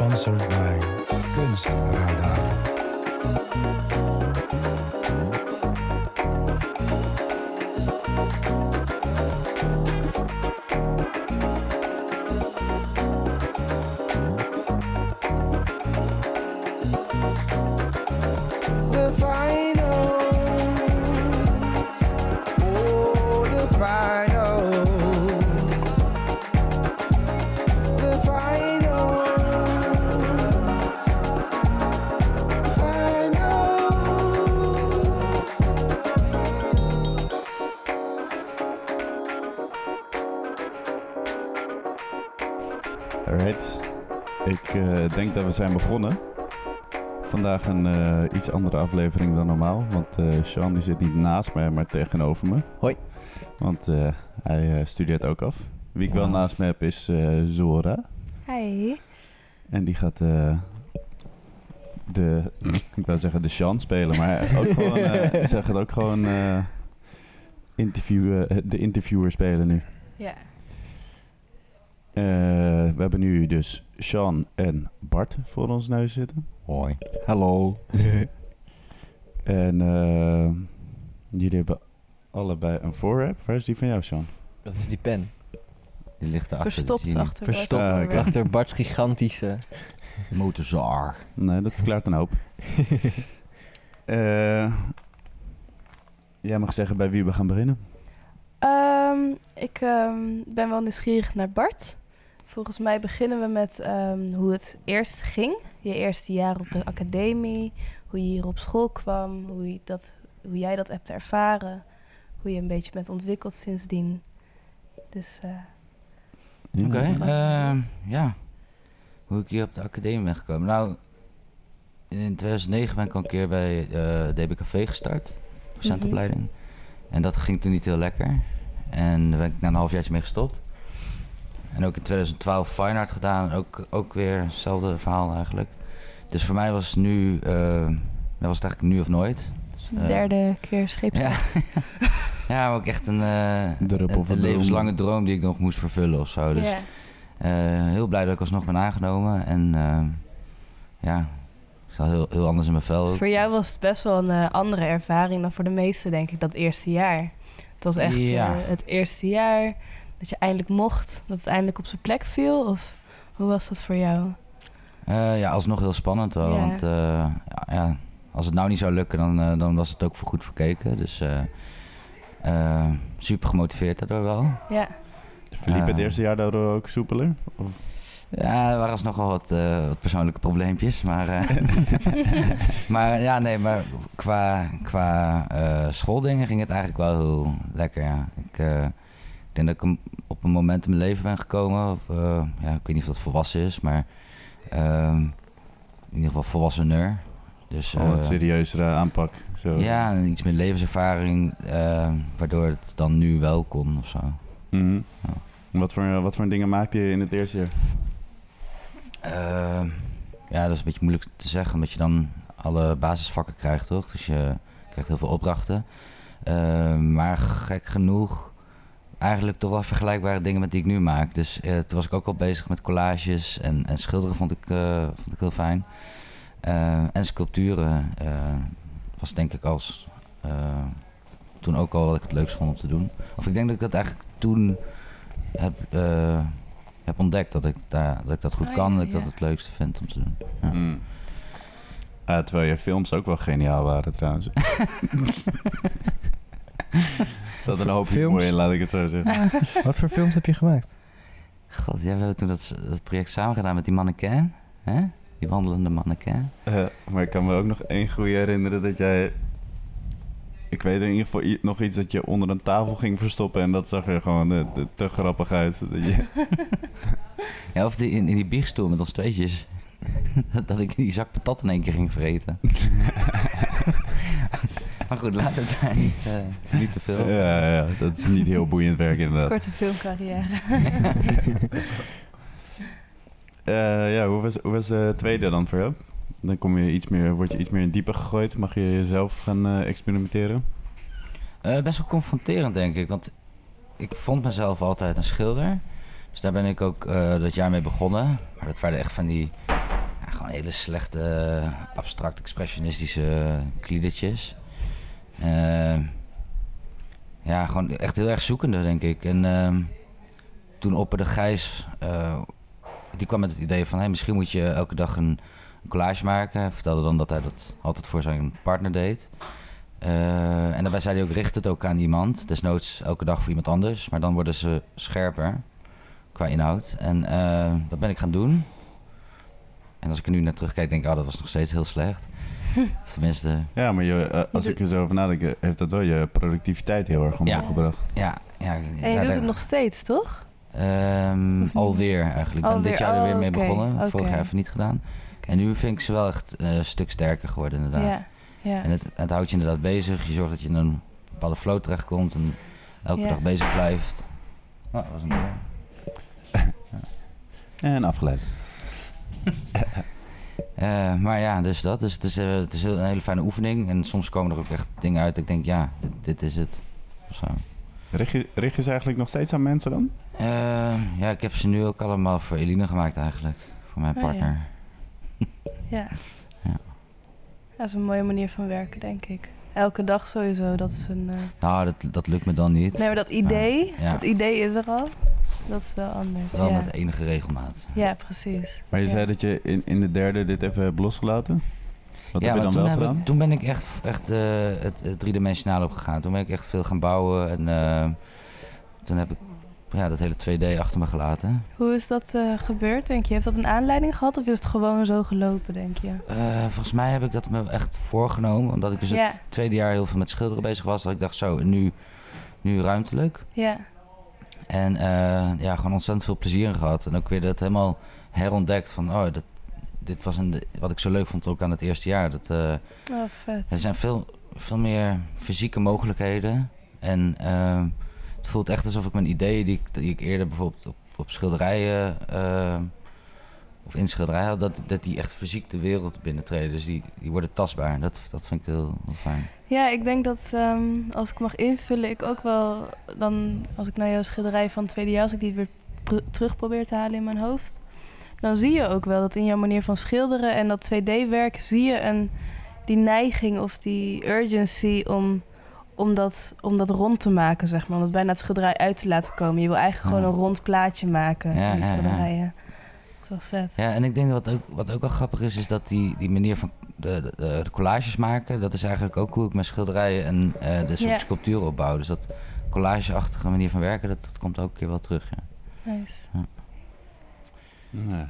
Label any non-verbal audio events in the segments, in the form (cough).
Sponsored by Kunstradar. The zijn begonnen. Vandaag een eh, iets andere aflevering dan normaal. Want eh Sean die zit niet naast mij, maar tegenover me. Hoi. Want eh, hij eh, studeert ook af. Wie ik wel naast me heb is eh, Zora. Hi. En die gaat eh, de, (laughs) ik wou zeggen de Sean spelen, maar ook gewoon, eh, (laughs) zij gaat ook gewoon eh, interviewen, de interviewer spelen nu. Ja. Eh, we hebben nu dus Sean en Bart voor ons neus zitten. Hoi. Hallo. (laughs) En eh, jullie hebben allebei een voorwerp. Waar is die van jou, Sean? Dat is die pen. Die ligt erachter. Verstopt die achter Verstopt Ah, achter (laughs) Bart's gigantische... niet. Motorzaag. Nee, dat verklaart een hoop. (laughs) Eh, jij mag zeggen bij wie we gaan beginnen. Ehm, ik ehm, ben wel nieuwsgierig naar Bart. Volgens mij beginnen we met ehm, hoe het eerst ging. Je eerste jaar op de academie. Hoe je hier op school kwam. Hoe, je dat, hoe jij dat hebt ervaren. Hoe je een beetje bent ontwikkeld sindsdien. Dus eh. Oké, Ja. ehm, ja. Hoe ik hier op de academie ben gekomen. Nou, in 2009 ben ik al een keer bij eh DBKV gestart. Docentopleiding. En dat ging toen niet heel lekker. En daar ben ik na een halfjaartje mee gestopt. En ook in 2012 Fine Art gedaan. Ook, ook weer hetzelfde verhaal eigenlijk. Dus voor mij was het nu, eh, dat was het eigenlijk nu of nooit. Dus, de eh, derde keer scheepsrecht. ja. (laughs) ja, maar ook echt een, eh, een, van een de levenslange droom die ik nog moest vervullen of zo. Dus eh, heel blij dat ik alsnog ben aangenomen. En eh, ja, ik sta heel, heel anders in mijn vel. Dus ook. voor jou was het best wel een andere ervaring dan voor de meesten, denk ik, dat eerste jaar. Het was echt Ja. het eerste jaar dat je eindelijk mocht, dat het eindelijk op zijn plek viel. Of hoe was dat voor jou? Eh, ja, alsnog heel spannend wel. Ja. Want eh, ja, ja, als het nou niet zou lukken, dan, eh, dan was het ook voor goed verkeken. Dus super gemotiveerd daardoor wel. Ja, Verliep het eerste jaar daardoor ook soepeler? Of? Ja, er waren alsnog wel wat, eh, wat persoonlijke probleempjes. Maar, eh, (laughs) (laughs) maar ja, nee, maar qua, qua eh, schooldingen ging het eigenlijk wel heel lekker. Ja. Ik, eh, ik denk dat ik een- op een moment in mijn leven ben gekomen. Of, eh, ja, ik weet niet of dat volwassen is, maar ehm, in ieder geval volwassener. Dus, Gewoon wat eh, serieuzere aanpak. Zo. ja, en iets meer levenservaring, eh, waardoor het dan nu wel kon of zo. Mhm. Ja. Wat, voor, wat voor dingen maakte je in het eerste jaar? Ehm, ja, dat is een beetje moeilijk te zeggen, omdat je dan alle basisvakken krijgt, toch? Dus je krijgt heel veel opdrachten. Ehm, maar gek genoeg, eigenlijk toch wel vergelijkbare dingen met die ik nu maak. Dus eh, toen was ik ook al bezig met collages en, en schilderen vond ik, eh, vond ik heel fijn. Ehm, en sculpturen eh, was denk ik als eh, toen ook al wat ik het leukst vond om te doen. Of ik denk dat ik dat eigenlijk toen heb, eh, heb ontdekt dat ik, daar, dat ik dat goed Oh, kan en ja, dat ik dat het leukste vind om te doen. Ja. Mm. Ah, terwijl je films ook wel geniaal waren trouwens. (laughs) Er zat een hoop Films? humor in, laat ik het zo zeggen. (laughs) Wat voor films heb je gemaakt? God, ja, we hebben toen dat, dat project samen gedaan met die mannequin. Hè? Die wandelende mannequin. Eh, maar ik kan me ook nog één goede herinneren dat jij... Ik weet in ieder geval nog iets dat je onder een tafel ging verstoppen en dat zag er gewoon eh, te, te grappig uit. Dat je, (laughs) Ja, of die, in, in die biechtstoel met ons tweetjes. (laughs) dat ik die zak patat in één keer ging vreten. Maar goed, laten we daar niet, eh, (laughs) niet te veel. ja, ja, dat is niet heel boeiend werk inderdaad. korte filmcarrière. (laughs) Eh, ja, hoe was, hoe was de tweede dan voor jou? Dan kom je iets meer, word je iets meer in diepe gegooid. Mag je jezelf gaan eh, experimenteren? Eh, best wel confronterend, denk ik. Want ik vond mezelf altijd een schilder. Dus daar ben ik ook eh, dat jaar mee begonnen. Maar dat waren echt van die gewoon hele slechte, eh, abstract expressionistische kliedertjes. Eh, ja, gewoon echt heel erg zoekende, denk ik. En ehm, toen opperde Gijs, eh, die kwam met het idee van... Hey, misschien moet je elke dag een, collage maken. Hij vertelde dan dat hij dat altijd voor zijn partner deed. Eh, en daarbij zei hij ook, richt het ook aan iemand. Desnoods elke dag voor iemand anders. Maar dan worden ze scherper qua inhoud. En dat ben ik gaan doen. En als ik er nu naar terugkijk, denk ik, oh, dat was nog steeds heel slecht. Of tenminste, Ja, maar je, eh, als ik er zo over nadenk, eh, heeft dat wel je productiviteit heel erg omhoog Ja. gebracht. ja. ja En je ja, doet het nog steeds, toch? Ehm, alweer eigenlijk. Ik ben Alweer, dit jaar er weer oh, mee oké, begonnen. Vorig jaar even niet gedaan. En nu vind ik ze wel echt eh, een stuk sterker geworden inderdaad. Ja. ja. En het, het houdt je inderdaad bezig. Je zorgt dat je in een bepaalde flow terechtkomt en elke Ja. dag bezig blijft. Oh, dat was een Ja. (laughs) En afgeleid. (laughs) Eh, maar ja, dus dat. Dus het is, eh, het is een hele fijne oefening. En soms komen er ook echt dingen uit. dat Ik denk, ja, dit, dit is het. Zo. Richt je, richt je ze eigenlijk nog steeds aan mensen dan? Eh, ja, ik heb ze nu ook allemaal voor Eline gemaakt eigenlijk. Voor mijn Oh, ja. partner. (laughs) Ja. Ja. Dat is een mooie manier van werken, denk ik. Elke dag sowieso, dat is een... eh, Nou, dat, dat lukt me dan niet. Nee, maar dat idee, Ja. dat idee is er al. Dat is wel anders. Wel ja. met enige regelmaat. ja, precies. Maar je Ja. zei dat je in, in de derde dit even hebt losgelaten. Wat ja, heb je dan toen, wel heb gedaan? ik, toen ben ik echt, echt eh, het, het driedimensionale opgegaan. Toen ben ik echt veel gaan bouwen. En eh, toen heb ik ja, dat hele 2D achter me gelaten. Hoe is dat eh, gebeurd, denk je? Heeft dat een aanleiding gehad of is het gewoon zo gelopen, denk je? Eh, volgens mij heb ik dat me echt voorgenomen. Omdat ik dus Ja. het tweede jaar heel veel met schilderen bezig was. Dat ik dacht, zo, nu, nu ruimtelijk. Ja, En eh, ja, gewoon ontzettend veel plezier in gehad. En ook weer dat helemaal herontdekt van, oh, dat, dit was een, wat ik zo leuk vond ook aan het eerste jaar. Dat, eh, oh vet. er zijn veel, veel meer fysieke mogelijkheden. En eh, het voelt echt alsof ik mijn ideeën die ik, die ik eerder bijvoorbeeld op, op schilderijen eh, of in schilderijen had, dat, dat die echt fysiek de wereld binnentreden. Dus die, die worden tastbaar. Dat, dat vind ik heel, heel fijn. Ja, ik denk dat ehm, als ik mag invullen, ik ook wel dan, als ik naar jouw schilderij van het tweede jaar, als ik die weer pr- terug probeer te halen in mijn hoofd, dan zie je ook wel dat in jouw manier van schilderen en dat 2D-werk zie je een, die neiging of die urgency om, om, dat, om dat rond te maken, zeg maar. Om het bijna het schilderij uit te laten komen. Je wil eigenlijk Ja. gewoon een rond plaatje maken Ja, in die ja, wel vet. Ja, en ik denk dat wat ook, wat ook wel grappig is, is dat die, die manier van de, de, de- collages maken, dat is eigenlijk ook hoe ik mijn schilderijen en eh, de soort Ja. sculpturen opbouw. Dus dat collageachtige manier van werken, dat, dat komt ook een keer wel terug. Ja. Nice. Ja,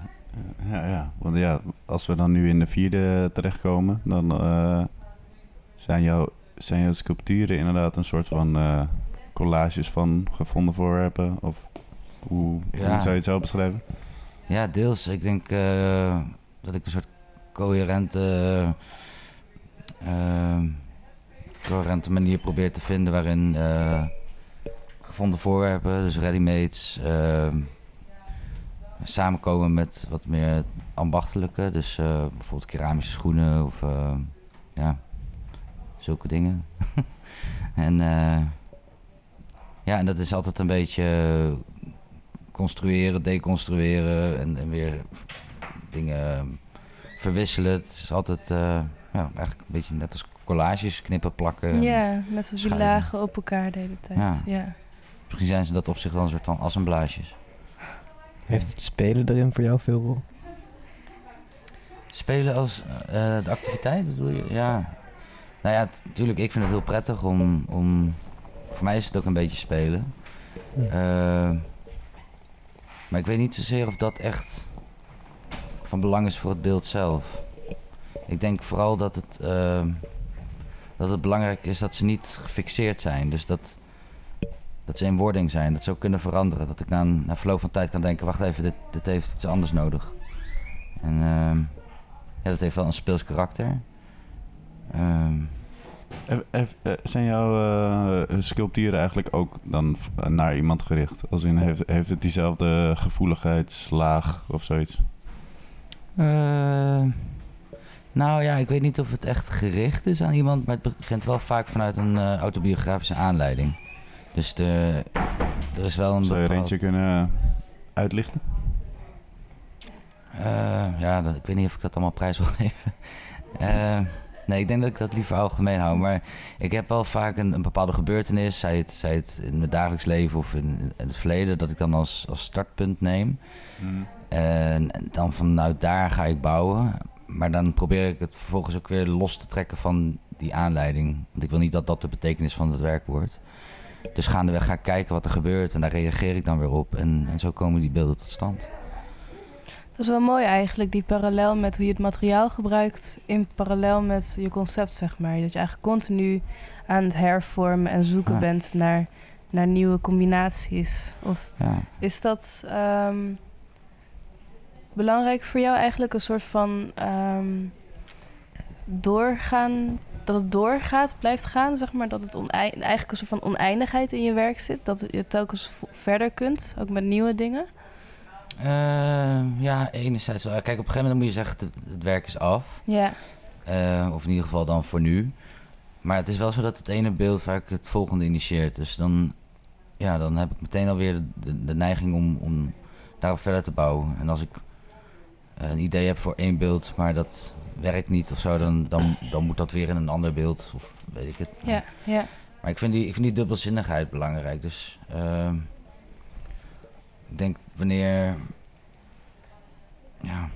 ja, ja, want ja, als we dan nu in de vierde terechtkomen, dan eh, zijn, jouw, zijn jouw sculpturen inderdaad een soort van eh, collages van gevonden voorwerpen? Of hoe, Ja. hoe zou je het zelf beschrijven? Ja, deels. Ik denk eh, dat ik een soort coherente, eh, coherente manier probeer te vinden waarin eh, gevonden voorwerpen, dus ready-mates, samenkomen met wat meer ambachtelijke. Dus bijvoorbeeld keramische schoenen of ja, zulke dingen. (laughs) en ja, en dat is altijd een beetje construeren, deconstrueren en, en weer dingen verwisselen. Het is altijd eh, ja, eigenlijk een beetje net als collages, knippen, plakken. Ja, met zo'n die lagen op elkaar de hele tijd. Ja. ja. Misschien zijn ze dat op zich wel een soort van assemblages. Heeft het spelen erin voor jou veel rol? Spelen als eh, de activiteit bedoel je? Ja. Nou ja, natuurlijk, ik vind het heel prettig om, om... Voor mij is het ook een beetje spelen. Hm. Maar ik weet niet zozeer of dat echt van belang is voor het beeld zelf. Ik denk vooral dat het, eh, dat het belangrijk is dat ze niet gefixeerd zijn. Dus dat, dat ze in wording zijn. Dat ze ook kunnen veranderen. Dat ik na, na verloop van tijd kan denken, wacht even, dit, dit heeft iets anders nodig. En ehm, ja, dat heeft wel een speels karakter. Ehm, Eh, eh, eh, zijn jouw eh, sculpturen eigenlijk ook dan v- naar iemand gericht? Als in, heeft, heeft het diezelfde gevoeligheidslaag of zoiets? Eh, nou ja, ik weet niet of het echt gericht is aan iemand, maar het begint wel vaak vanuit een eh, autobiografische aanleiding. Dus de, er is wel een Zou je er eentje kunnen uitlichten? Eh, ja, dat, ik weet niet of ik dat allemaal prijs wil (laughs) geven. Eh, nee, ik denk dat ik dat liever algemeen hou. Maar ik heb wel vaak een, een bepaalde gebeurtenis, zij het, zij het in mijn dagelijks leven of in, in het verleden, dat ik dan als, als startpunt neem. Mm. En, en dan vanuit daar ga ik bouwen. Maar dan probeer ik het vervolgens ook weer los te trekken van die aanleiding. Want ik wil niet dat dat de betekenis van het werk wordt. Dus gaandeweg ga ik kijken wat er gebeurt en daar reageer ik dan weer op. En, en zo komen die beelden tot stand. Dat is wel mooi eigenlijk, die parallel met hoe je het materiaal gebruikt in parallel met je concept, zeg maar. Dat je eigenlijk continu aan het hervormen en zoeken Ja. bent naar, naar nieuwe combinaties. Of Ja. is dat ehm, belangrijk voor jou eigenlijk een soort van ehm, doorgaan, dat het doorgaat, blijft gaan, zeg maar, dat het eigenlijk een soort van oneindigheid in je werk zit, dat je telkens verder kunt, ook met nieuwe dingen? Eh, ja, enerzijds wel. Kijk, op een gegeven moment moet je zeggen, het, het werk is af. Ja, Eh, of in ieder geval dan voor nu. Maar het is wel zo dat het ene beeld vaak het volgende initieert. Dus dan, ja, dan heb ik meteen alweer de, de, de neiging om, om daarop verder te bouwen. En als ik eh, een idee heb voor één beeld, maar dat werkt niet of zo, dan, dan, dan moet dat weer in een ander beeld. Of weet ik het. ja, ja. Maar ik vind die, ik vind die dubbelzinnigheid belangrijk. Dus ehm, ik denk wanneer. Ja.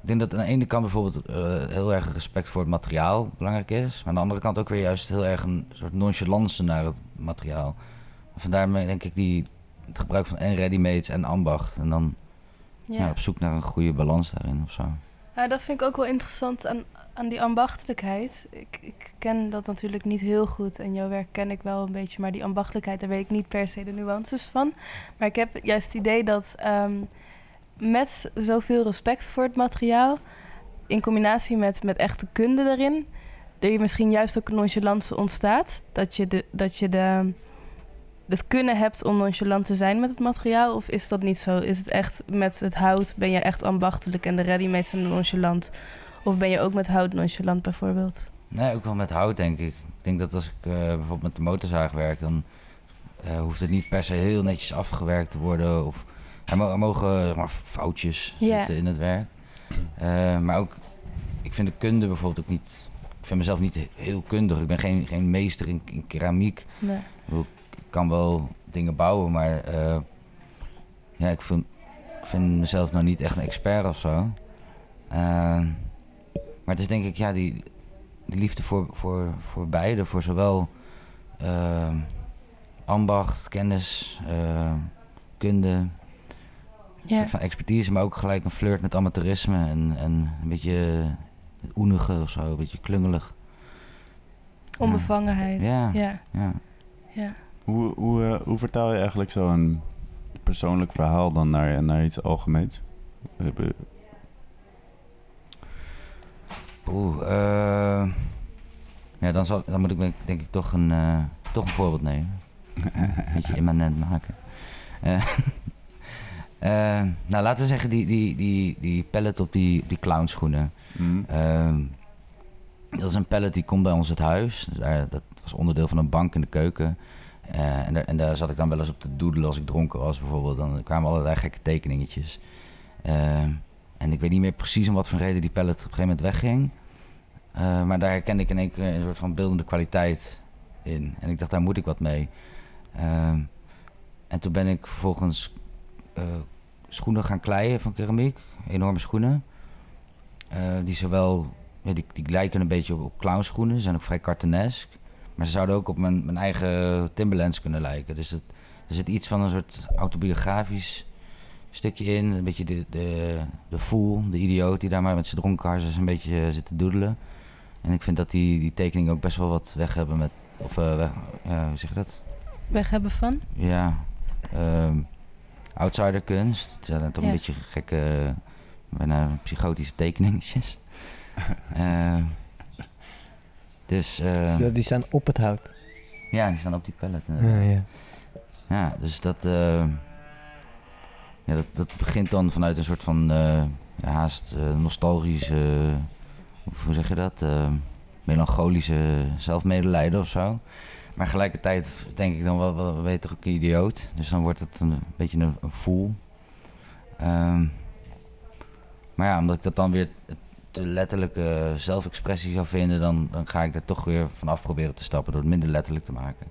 Ik denk dat aan de ene kant bijvoorbeeld eh, heel erg respect voor het materiaal belangrijk is. Maar aan de andere kant ook weer juist heel erg een soort nonchalance naar het materiaal. Vandaar me- denk ik die, het gebruik van en readymates en ambacht. En dan ja. ja. op zoek naar een goede balans daarin of zo. Ja, dat vind ik ook wel interessant aan, aan die ambachtelijkheid. Ik, ik ken dat natuurlijk niet heel goed en jouw werk ken ik wel een beetje, maar die ambachtelijkheid, daar weet ik niet per se de nuances van. Maar ik heb juist het idee dat ehm, met zoveel respect voor het materiaal, in combinatie met, met echte kunde er je misschien juist ook een nonchalance ontstaat. Dat je, de, dat je de, het kunnen hebt om nonchalant te zijn met het materiaal? Of is dat niet zo? Is het echt met het hout, ben je echt ambachtelijk en de readymates zijn nonchalant? Of ben je ook met hout nonchalant bijvoorbeeld? Nee, ook wel met hout, denk ik. Ik denk dat als ik eh, bijvoorbeeld met de motorzaag werk, dan eh, hoeft het niet per se heel netjes afgewerkt te worden. Of er, mo- er mogen zeg maar, foutjes zitten in het werk. Eh, maar ook, ik vind de kunde bijvoorbeeld ook niet. Ik vind mezelf niet he- heel kundig. Ik ben geen, geen meester in, in keramiek. Nee. Ik kan wel dingen bouwen, maar ja, ik vind, ik vind mezelf nou niet echt een expert of zo. Eh, maar het is denk ik, ja, die, die liefde voor, voor, voor beide, voor zowel eh, ambacht, kennis, eh, kunde, Ja. van expertise, maar ook gelijk een flirt met amateurisme en, en een beetje oenige of zo, een beetje klungelig. Onbevangenheid. Ja. Ja. Ja. ja. Hoe, hoe, eh, hoe vertaal je eigenlijk zo'n persoonlijk verhaal dan naar, naar iets algemeens? Oeh, eh, ja, dan, zal, dan moet ik denk ik toch een, eh, toch een voorbeeld nemen. een (laughs) beetje immanent maken. (laughs) Eh, nou, laten we zeggen die, die, die, die pallet op die, die clownschoenen. Mm. Ehm, dat is een pallet die komt bij ons het huis. Daar, dat was onderdeel van een bank in de keuken. En, daar, en daar zat ik dan wel eens op te doedelen als ik dronken was bijvoorbeeld. Dan kwamen allerlei gekke tekeningetjes. En ik weet niet meer precies om wat voor reden die pallet op een gegeven moment wegging. Eh, maar daar herkende ik in één keer een soort van beeldende kwaliteit in. En ik dacht, daar moet ik wat mee. Ehm, en toen ben ik vervolgens eh, schoenen gaan kleien van keramiek. Enorme schoenen. Eh, die zowel, die, die lijken een beetje op, op clownschoenen. Zijn ook vrij cartoonesk. Maar ze zouden ook op mijn, mijn eigen Timberlands kunnen lijken. Dus het, er zit iets van een soort autobiografisch stukje in. Een beetje de, de, de fool, de idioot die daar maar met zijn dronkenharses een beetje eh, zit te doedelen. En ik vind dat die, die tekeningen ook best wel wat weg hebben met... Of, eh, weg, ja, hoe zeg je dat? Weg hebben van? Ja, ehm outsiderkunst. Het zijn toch Ja. een beetje gekke, bijna psychotische tekeningetjes. (laughs) Ehm, dus eh, Zo, die staan op het hout. ja, die staan op die pallet. Ja, ja. Ja, dus dat, eh, ja, dat, dat begint dan vanuit een soort van eh, ja, haast eh, nostalgische, hoe zeg je dat, Eh, melancholische zelfmedelijden of zo. Maar tegelijkertijd denk ik dan wel, wel je toch ook een idioot. Dus dan wordt het een beetje een, een fool. Ehm, Maar ja, omdat ik dat dan weer te letterlijke zelfexpressie zou vinden, dan, dan ga ik er toch weer vanaf proberen te stappen door het minder letterlijk te maken.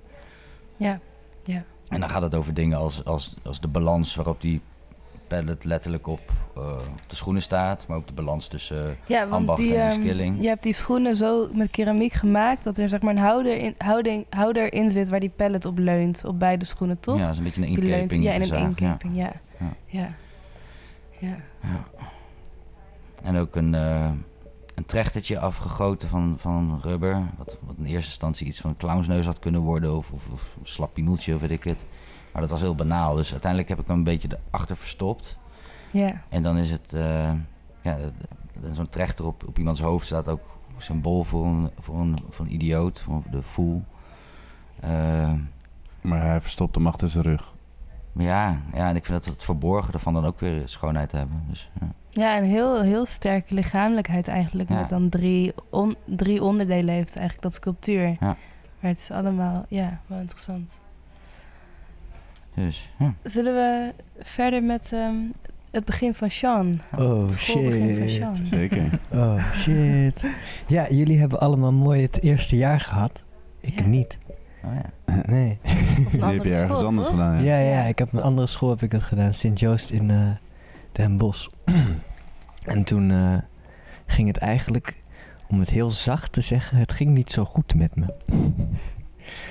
Ja, ja. En dan gaat het over dingen als, als, als de balans waarop die pallet letterlijk op, eh, op de schoenen staat, maar ook de balans tussen Ja, want ambacht die, en skilling. je hebt die schoenen zo met keramiek gemaakt dat er zeg maar een houder in, houding, houder in zit waar die pallet op leunt. Op beide schoenen, toch? Ja, dat is een beetje een inkeping. ja, in een ja. inkeping, ja. Ja. Ja. ja. Ja. En ook een, eh, een trechtertje afgegoten van, van rubber. Wat, wat in eerste instantie iets van een clownsneus had kunnen worden. Of, of, of een slap piemeltje of weet ik het. Maar dat was heel banaal. Dus uiteindelijk heb ik hem een beetje erachter verstopt. Ja. En dan is het... eh, ja, zo'n trechter op, op iemands hoofd staat ook symbool voor een, voor een, voor een idioot. Voor de fool. Eh, Maar hij verstopt hem achter zijn rug. maar ja, ja, en ik vind dat het verborgen ervan dan ook weer schoonheid hebben. Dus, ja. Ja, een heel, heel sterke lichamelijkheid eigenlijk. Ja. Met dan drie, on- drie onderdelen heeft eigenlijk dat sculptuur. Ja. Maar het is allemaal, ja, wel interessant. Dus, ja. Zullen we verder met ehm, het begin van Sean? Oh Het van shit. Sean. Zeker. (laughs) Oh shit. Ja, jullie hebben allemaal mooi het eerste jaar gehad. Ik Ja. niet. Oh, ja. (laughs) Nee. (laughs) Die heb andere je ergens school, anders toch? gedaan. Ja, Ja. ja, ik heb een andere school heb ik dat gedaan. Sint-Joost in eh Den Bosch. (clears throat) en toen eh, ging het eigenlijk, om het heel zacht te zeggen, het ging niet zo goed met me.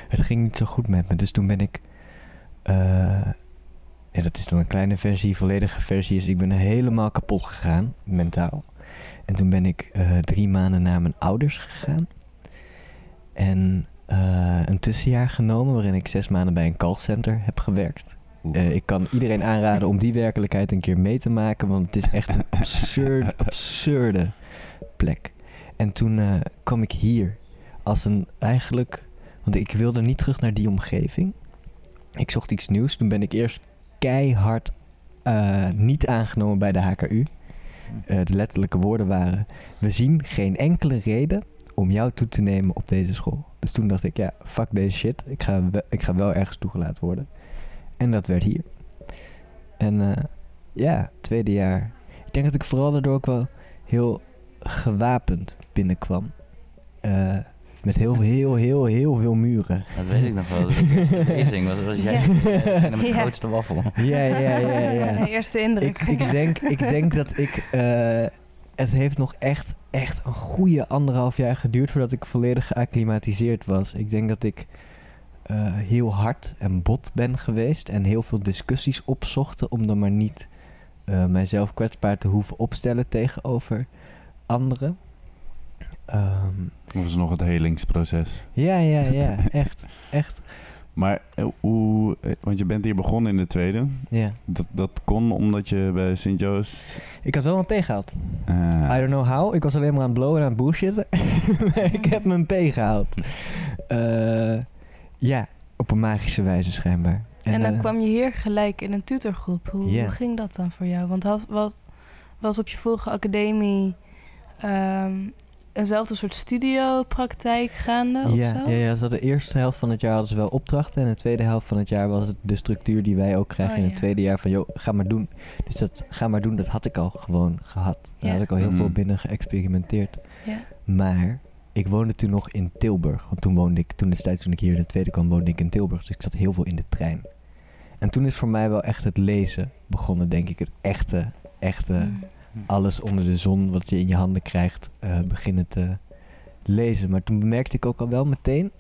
het ging niet zo goed met me. Dus toen ben ik, ja, dat is dan een kleine versie, volledige versie is, ik ben helemaal kapot gegaan, mentaal. En toen ben ik eh, drie maanden naar mijn ouders gegaan. En eh, een tussenjaar genomen waarin ik zes maanden bij een callcenter heb gewerkt. Eh, ik kan iedereen aanraden om die werkelijkheid een keer mee te maken, want het is echt een (laughs) absurd, absurde plek. En toen eh, kwam ik hier als een eigenlijk, want ik wilde niet terug naar die omgeving. Ik zocht iets nieuws. Toen ben ik eerst keihard eh, niet aangenomen bij de HKU. Eh, de letterlijke woorden waren: We zien geen enkele reden om jou toe te nemen op deze school. Dus toen dacht ik: Ja, fuck deze shit. Ik ga, we- ik ga wel ergens toegelaten worden. En dat werd hier. En eh, ja, tweede jaar. Ik denk dat ik vooral daardoor ook wel heel gewapend binnenkwam. Eh, met heel, heel, heel, heel veel muren. Dat weet ik nog wel. De eerste (laughs) lezing was, was jij Ja. met de Ja. grootste waffel. Ja, ja, ja, ja. (laughs) Eerste indruk. Ik, ik, denk, ik denk dat ik. eh, het heeft nog echt, echt een goede anderhalf jaar geduurd voordat ik volledig geacclimatiseerd was. Ik denk dat ik eh, heel hard en bot ben geweest en heel veel discussies opzochten om dan maar niet eh, mijzelf kwetsbaar te hoeven opstellen tegenover anderen. Ehm, Of is nog het helingsproces. ja, ja, (laughs) ja, echt, echt. Maar eh, hoe... eh, Want je bent hier begonnen in de tweede. Ja. Dat, dat kon omdat je bij Sint-Joost... Ik had wel een P gehaald. eh, I don't know how. Ik was alleen maar aan het blowen en aan het bullshitten. (laughs) maar ik heb mijn P gehaald. Eh, ja, op een magische wijze schijnbaar. En dan kwam je hier gelijk in een tutorgroep. Hoe, ging dat dan voor jou? Want had, was, was op je vorige academie ehm, eenzelfde soort studiopraktijk gaande of ja, zo? ja, ja, zo de eerste helft van het jaar hadden ze wel opdrachten. En de tweede helft van het jaar was het de structuur die wij ook krijgen Oh, in het ja. tweede jaar. Van, joh, ga maar doen. Dus dat ga maar doen, dat had ik al gewoon gehad. Daar Ja. had ik al heel veel Mhm. binnen geëxperimenteerd. Ja. Maar ik woonde toen nog in Tilburg. Want toen woonde ik, toen destijds toen ik hier in de tweede kwam, woonde ik in Tilburg. Dus ik zat heel veel in de trein. En toen is voor mij wel echt het lezen begonnen, denk ik. Het echte, echte, Mm. Alles onder de zon wat je in je handen krijgt, eh, beginnen te lezen. Maar toen bemerkte ik ook al wel meteen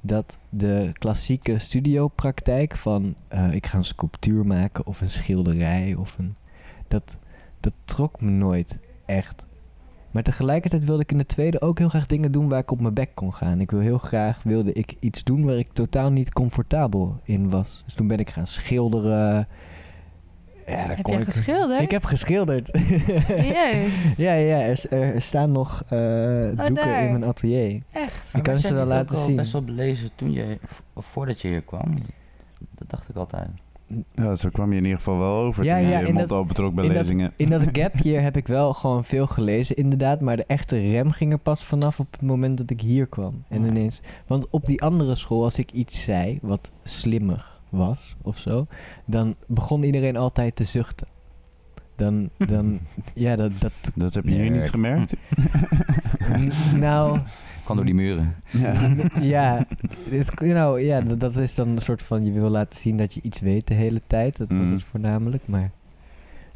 dat de klassieke studiopraktijk van eh, ik ga een sculptuur maken of een schilderij of een dat dat trok me nooit echt. Maar tegelijkertijd wilde ik in de tweede ook heel graag dingen doen waar ik op mijn bek kon gaan. Ik wil heel graag wilde ik iets doen waar ik totaal niet comfortabel in was. Dus toen ben ik gaan schilderen. Ja, daar Heb kon ik- geschilderd? Ik heb geschilderd. Serieus? (laughs) ja, ja, er, er staan nog eh, doeken Oh, daar. in mijn atelier. Echt? Ik kan was ze wel laten zien. best wel belezen toen je, of voordat je hier kwam. Dat dacht ik altijd. Ja, zo kwam je in ieder geval wel over Ja, toen ja, je je in mond dat- opentrok bij in dat- lezingen. In dat (laughs) gap year heb ik wel gewoon veel gelezen, inderdaad. Maar de echte rem ging er pas vanaf op het moment dat ik hier kwam. En ineens... Want op die andere school, als ik iets zei wat slimmer was of zo... dan begon iedereen altijd te zuchten. dan, dan (laughs) ja, dat, dat, Dat heb je hier niet gemerkt? (laughs) nou, Kwam door die muren. Ja. (laughs) ja, het, nou, ja, dat, dat is dan een soort van, je wil laten zien dat je iets weet de hele tijd. Dat was Mhm. het voornamelijk, maar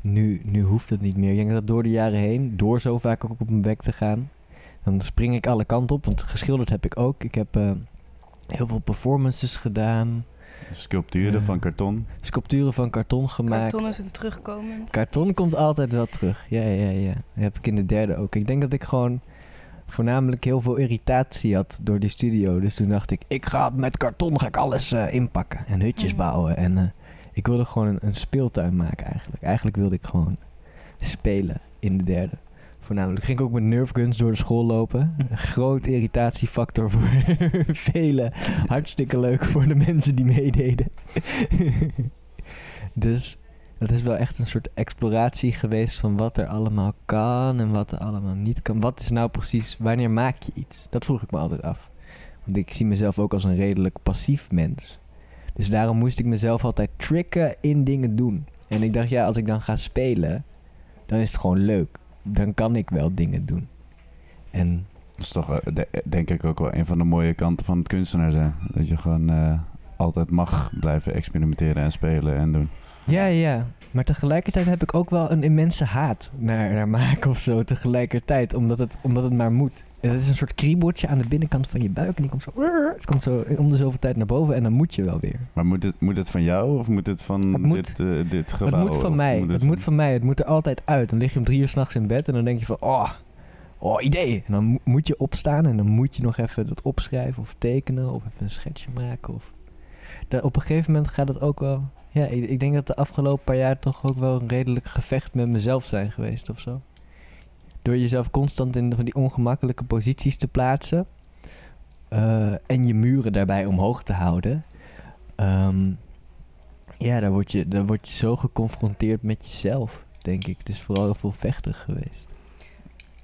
nu, nu hoeft het niet meer. Ik denk dat door de jaren heen, door zo vaak ook op mijn bek te gaan, dan spring ik alle kanten op. Want geschilderd heb ik ook. Ik heb eh, heel veel performances gedaan, Sculpturen Ja. van karton. sculpturen van karton gemaakt. Karton is een terugkomend. Karton komt altijd wel terug. Ja, ja, ja. Dat heb ik in de derde ook. Ik denk dat ik gewoon voornamelijk heel veel irritatie had door die studio. Dus toen dacht ik, ik ga met karton ga ik alles eh, inpakken en hutjes bouwen. En eh, ik wilde gewoon een, een speeltuin maken eigenlijk. Eigenlijk wilde ik gewoon spelen in de derde. Voornamelijk ging ik ook met Nerf guns door de school lopen. Groot irritatiefactor voor (laughs) velen. Hartstikke leuk voor de mensen die meededen. (laughs) dus het is wel echt een soort exploratie geweest van wat er allemaal kan en wat er allemaal niet kan. Wat is nou precies, wanneer maak je iets? Dat vroeg ik me altijd af. Want ik zie mezelf ook als een redelijk passief mens. Dus daarom moest ik mezelf altijd tricken in dingen doen. En ik dacht, ja, als ik dan ga spelen, dan is het gewoon leuk. Dan kan ik wel dingen doen. En Dat is toch de- denk ik ook wel een van de mooie kanten van het kunstenaar zijn. Dat je gewoon eh, altijd mag blijven experimenteren en spelen en doen. Ja, ja. Maar tegelijkertijd heb ik ook wel een immense haat naar, naar maken of zo. Tegelijkertijd, omdat het, omdat het maar moet. En Het is een soort kriebeltje aan de binnenkant van je buik. En die komt zo, het komt zo om de zoveel tijd naar boven. En dan moet je wel weer. Maar moet het, moet het van jou of moet het van Het moet- dit, eh, dit gebouw? het moet van of mij. moet het moet van mij. Het moet er altijd uit. Dan lig je om drie uur s'nachts in bed. En dan denk je van, oh, oh, idee. En dan mo- moet je opstaan. En dan moet je nog even dat opschrijven of tekenen. Of even een schetsje maken. Of... Op een gegeven moment gaat het ook wel... Ja, ik, ik denk dat de afgelopen paar jaar toch ook wel een redelijk gevecht met mezelf zijn geweest of zo. Door jezelf constant in van die ongemakkelijke posities te plaatsen. eh, en je muren daarbij omhoog te houden. Ehm, ja, daar word, je, daar word je zo geconfronteerd met jezelf, denk ik. Het is vooral heel veel vechtig geweest.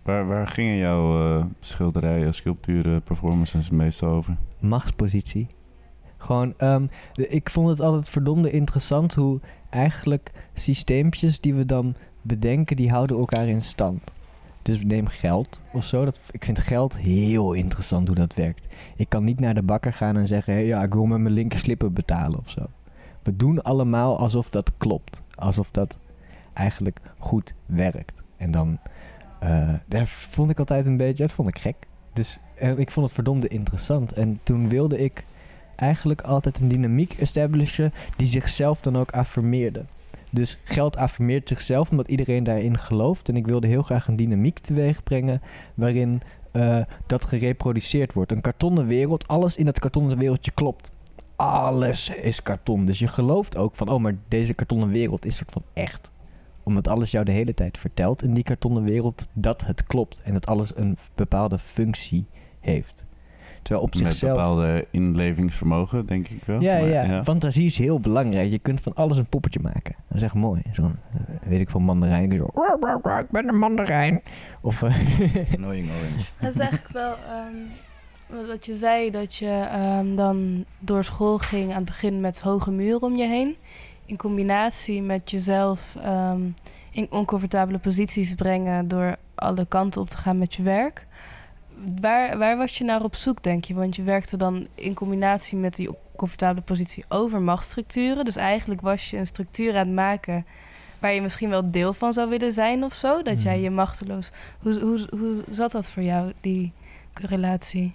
Waar, waar gingen jouw eh, schilderijen, sculpturen, performances meestal over? Machtspositie. Gewoon, ehm, de- ik vond het altijd verdomde interessant hoe eigenlijk systeempjes die we dan bedenken, die houden elkaar in stand. Dus neem geld of zo. Dat, ik vind geld heel interessant hoe dat werkt. Ik kan niet naar de bakker gaan en zeggen: hey, ja, ik wil met mijn linker slipper betalen of zo. We doen allemaal alsof dat klopt. Alsof dat eigenlijk goed werkt. En dan, eh, daar vond ik altijd een beetje, dat vond ik gek. Dus eh, ik vond het verdomde interessant. En toen wilde ik eigenlijk altijd een dynamiek establishen die zichzelf dan ook affirmeerde. Dus geld affirmeert zichzelf omdat iedereen daarin gelooft. En ik wilde heel graag een dynamiek teweeg brengen waarin eh, dat gereproduceerd wordt. Een kartonnen wereld, alles in dat kartonnen wereldje klopt. Alles is karton. Dus je gelooft ook van, oh, maar deze kartonnen wereld is soort van echt. Omdat alles jou de hele tijd vertelt in die kartonnen wereld dat het klopt. En dat alles een bepaalde functie heeft. Terwijl op Met zichzelf... bepaalde inlevingsvermogen, denk ik wel. Ja, Maar, ja, fantasie is heel belangrijk. Je kunt van alles een poppetje maken. Dat is echt mooi. Zo'n, eh, weet ik veel, mandarijn. Zo, "Ruh, ruh, ruh, ik ben een mandarijn. Of, (laughs) Annoying orange. Het is eigenlijk wel ehm, wat je zei, dat je ehm, dan door school ging aan het begin met hoge muren om je heen. In combinatie met jezelf ehm, in oncomfortabele posities brengen door alle kanten op te gaan met je werk. Waar, waar was je naar op zoek, denk je? Want je werkte dan in combinatie met die comfortabele positie over machtsstructuren. Dus eigenlijk was je een structuur aan het maken waar je misschien wel deel van zou willen zijn of zo. Dat jij Mhm. je machteloos hoe, hoe, hoe zat dat voor jou, die correlatie?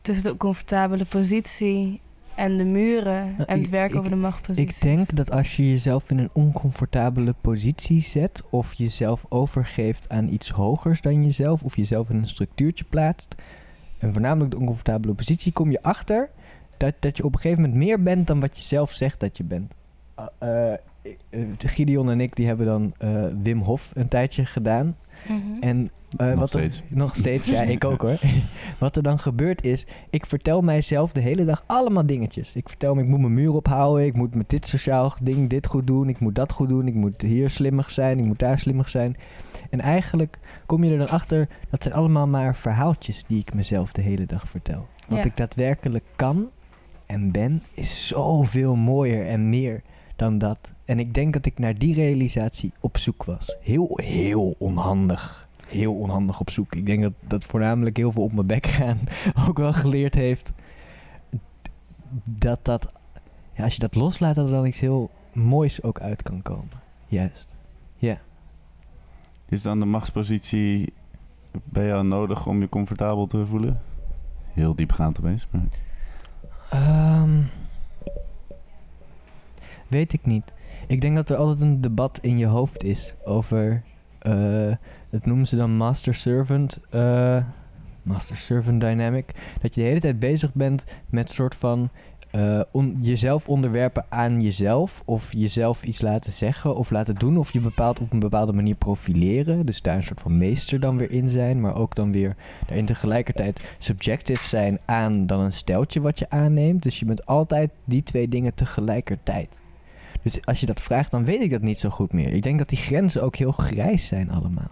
Tussen de comfortabele positie en de muren Nou, en het werk ik- over de machtpositie. ik denk dat als je jezelf in een oncomfortabele positie zet... of jezelf overgeeft aan iets hogers dan jezelf... of jezelf in een structuurtje plaatst... en voornamelijk de oncomfortabele positie... kom je achter dat, dat je op een gegeven moment meer bent... dan wat je zelf zegt dat je bent. Uh, uh, Gideon en ik die hebben dan uh, Wim Hof een tijdje gedaan... Mhm. En uh, Nog wat steeds. Er, (laughs) nog steeds, ja, ik ook hoor. (laughs) wat er dan gebeurt is, ik vertel mijzelf de hele dag allemaal dingetjes. Ik vertel me, ik moet mijn muur ophouden, ik moet met dit sociaal ding dit goed doen, ik moet dat goed doen, ik moet hier slimmig zijn, ik moet daar slimmig zijn. En eigenlijk kom je er dan achter, dat zijn allemaal maar verhaaltjes die ik mezelf de hele dag vertel. Wat Ja. ik daadwerkelijk kan en ben, is zoveel mooier en meer dan dat. En ik denk dat ik naar die realisatie op zoek was. Heel, heel onhandig. Heel onhandig op zoek. Ik denk dat dat voornamelijk heel veel op mijn bek (laughs) gaan ook wel geleerd heeft. Dat dat, ja, als je dat loslaat, dat er dan iets heel moois ook uit kan komen. Juist. Is dan de machtspositie bij jou nodig om je comfortabel te voelen? Heel diepgaand opeens. Maar... Ehm, weet ik niet. Ik denk dat er altijd een debat in je hoofd is over. eh dat noemen ze dan master servant. eh, master servant dynamic. Dat je de hele tijd bezig bent met soort van. eh, jezelf onderwerpen aan jezelf. Of jezelf iets laten zeggen of laten doen. Of je bepaalt op een bepaalde manier profileren. Dus daar een soort van meester dan weer in zijn. Maar ook dan weer daarin tegelijkertijd subjective zijn aan dan een steltje wat je aanneemt. Dus je bent altijd die twee dingen tegelijkertijd. Dus als je dat vraagt, dan weet ik dat niet zo goed meer. Ik denk dat die grenzen ook heel grijs zijn allemaal.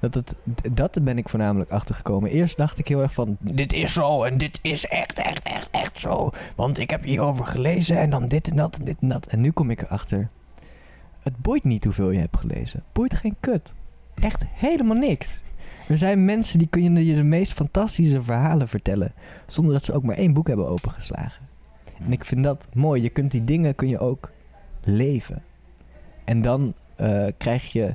Dat, het, d- dat ben ik voornamelijk achtergekomen. Eerst dacht ik heel erg van, dit is zo en dit is echt, echt, echt, echt zo. Want ik heb hierover gelezen en dan dit en dat en dit en dat. En nu kom ik erachter. Het boeit niet hoeveel je hebt gelezen. Boeit geen kut. Echt helemaal niks. Er zijn mensen die kunnen je de meest fantastische verhalen vertellen. Zonder dat ze ook maar één boek hebben opengeslagen. En ik vind dat mooi. Je kunt die dingen kun je ook leven. En dan eh, krijg je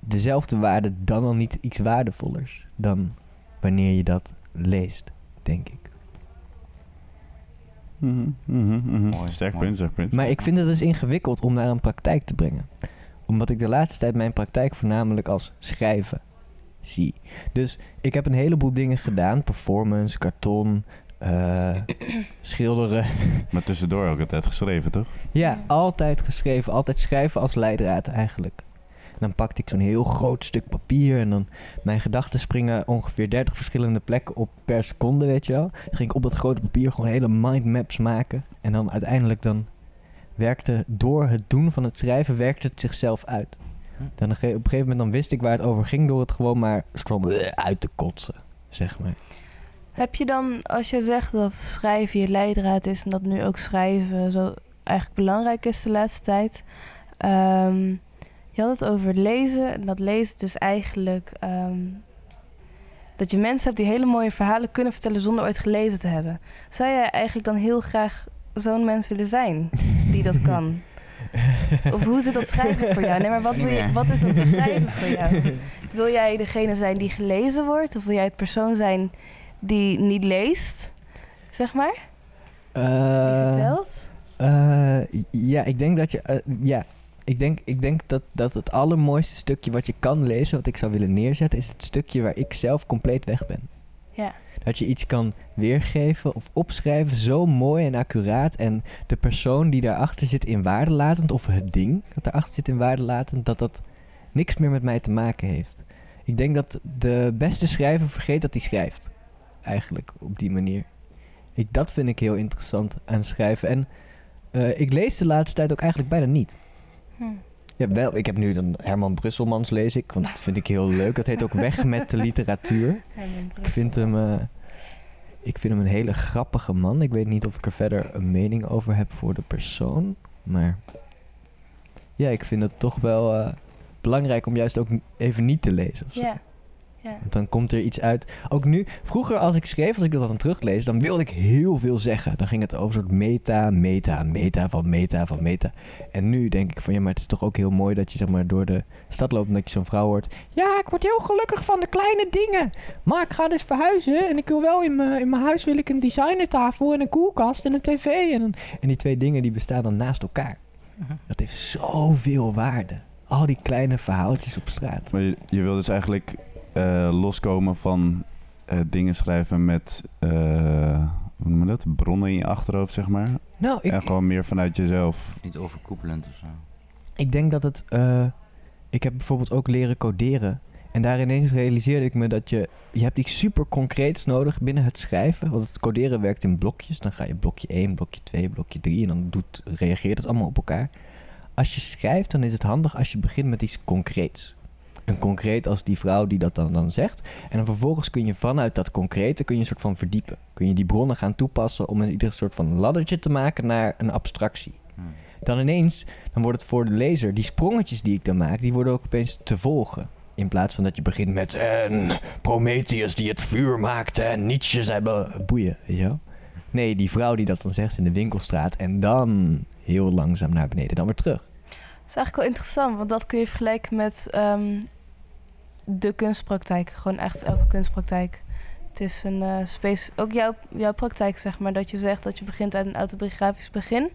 dezelfde waarde, dan al niet iets waardevollers. Dan wanneer je dat leest, denk ik. Mhm, mhm, mhm. Mooi, Sterk mooi. punt, sterk punt. Maar ik vind het dus ingewikkeld om naar een praktijk te brengen. Omdat ik de laatste tijd mijn praktijk voornamelijk als schrijven zie. Dus ik heb een heleboel dingen gedaan. Performance, karton, eh, (coughs) schilderen. (laughs) Maar tussendoor ook altijd geschreven, toch? Ja, altijd geschreven. Altijd schrijven als leidraad eigenlijk. En dan pakte ik zo'n heel groot stuk papier en dan mijn gedachten springen ongeveer 30 verschillende plekken op per seconde, weet je wel. Dan ging ik op dat grote papier gewoon hele mindmaps maken. En dan uiteindelijk dan werkte door het doen van het schrijven, werkte het zichzelf uit. Hm. Dan op een gegeven moment dan wist ik waar het over ging door het gewoon maar eh, uit te kotsen, zeg maar. Heb je dan, als je zegt dat schrijven je leidraad is en dat nu ook schrijven zo eigenlijk belangrijk is de laatste tijd. ehm, je had het over lezen en dat lezen dus eigenlijk ehm, dat je mensen hebt die hele mooie verhalen kunnen vertellen zonder ooit gelezen te hebben. Zou jij eigenlijk dan heel graag zo'n mens willen zijn die dat kan? (laughs) Of hoe zit dat schrijven voor jou? Nee, maar wat, wil je, wat is dat schrijven voor jou? (laughs) Wil jij degene zijn die gelezen wordt? Of wil jij het persoon zijn die niet leest? Zeg maar? Die Eh, vertelt? Eh, ja, ik denk dat je. eh, ja, ik denk, ik denk dat, dat het allermooiste stukje wat je kan lezen, wat ik zou willen neerzetten, is het stukje waar ik zelf compleet weg ben. Ja. Dat je iets kan weergeven of opschrijven zo mooi en accuraat. En de persoon die daarachter zit in waardelatend, of het ding dat daarachter zit in waardelatend, dat dat niks meer met mij te maken heeft. Ik denk dat de beste schrijver vergeet dat hij schrijft. Eigenlijk, op die manier. Ik, dat vind ik heel interessant aan schrijven. En eh, ik lees de laatste tijd ook eigenlijk bijna niet. Hm. Ja, wel, ik heb nu dan Herman Brusselmans lees ik, want dat vind ik heel leuk. Dat heet ook Weg (laughs) met de literatuur. Ik vind hem, eh, ik vind hem een hele grappige man. Ik weet niet of ik er verder een mening over heb voor de persoon. Maar ja, ik vind het toch wel eh, belangrijk om juist ook even niet te lezen. Ja. Ja. Want dan komt er iets uit. Ook nu, vroeger als ik schreef, als ik dat dan teruglees, dan wilde ik heel veel zeggen. Dan ging het over soort meta, meta, meta van meta van meta. En nu denk ik van ja, maar het is toch ook heel mooi dat je zeg maar door de stad loopt en dat je zo'n vrouw hoort. Ja, ik word heel gelukkig van de kleine dingen. Maar ik ga dus verhuizen en ik wil wel in mijn, in mijn huis wil ik een designertafel en een koelkast en een tv. En, een- en die twee dingen die bestaan dan naast elkaar. Dat heeft zoveel waarde. Al die kleine verhaaltjes op straat. Maar je, je wil dus eigenlijk eh, loskomen van eh, dingen schrijven met, eh, hoe noem je dat? Bronnen in je achterhoofd, zeg maar. Nou, ik, En gewoon meer vanuit jezelf. Niet overkoepelend of zo. Ik denk dat het. eh, ik heb bijvoorbeeld ook leren coderen. En daar ineens realiseerde ik me dat je. Je hebt iets super concreets nodig binnen het schrijven. Want het coderen werkt in blokjes. Dan ga je blokje 1, blokje 2, blokje 3. En dan doet, reageert het allemaal op elkaar. Als je schrijft, dan is het handig als je begint met iets concreets. Een concreet als die vrouw die dat dan, dan zegt. En dan vervolgens kun je vanuit dat concrete kun je een soort van verdiepen. Kun je die bronnen gaan toepassen om een ieder soort van laddertje te maken naar een abstractie. Hm. Dan ineens, dan wordt het voor de lezer, die sprongetjes die ik dan maak, die worden ook opeens te volgen. In plaats van dat je begint met en Prometheus die het vuur maakte en Nietzsche zei be- boeien, weet je wel? Nee, die vrouw die dat dan zegt in de winkelstraat en dan heel langzaam naar beneden, dan weer terug. Dat is eigenlijk wel interessant, want dat kun je vergelijken met ehm, de kunstpraktijk. Gewoon echt elke kunstpraktijk. Het is een eh, space, ook jouw, jouw praktijk zeg maar, dat je zegt dat je begint uit een autobiografisch begin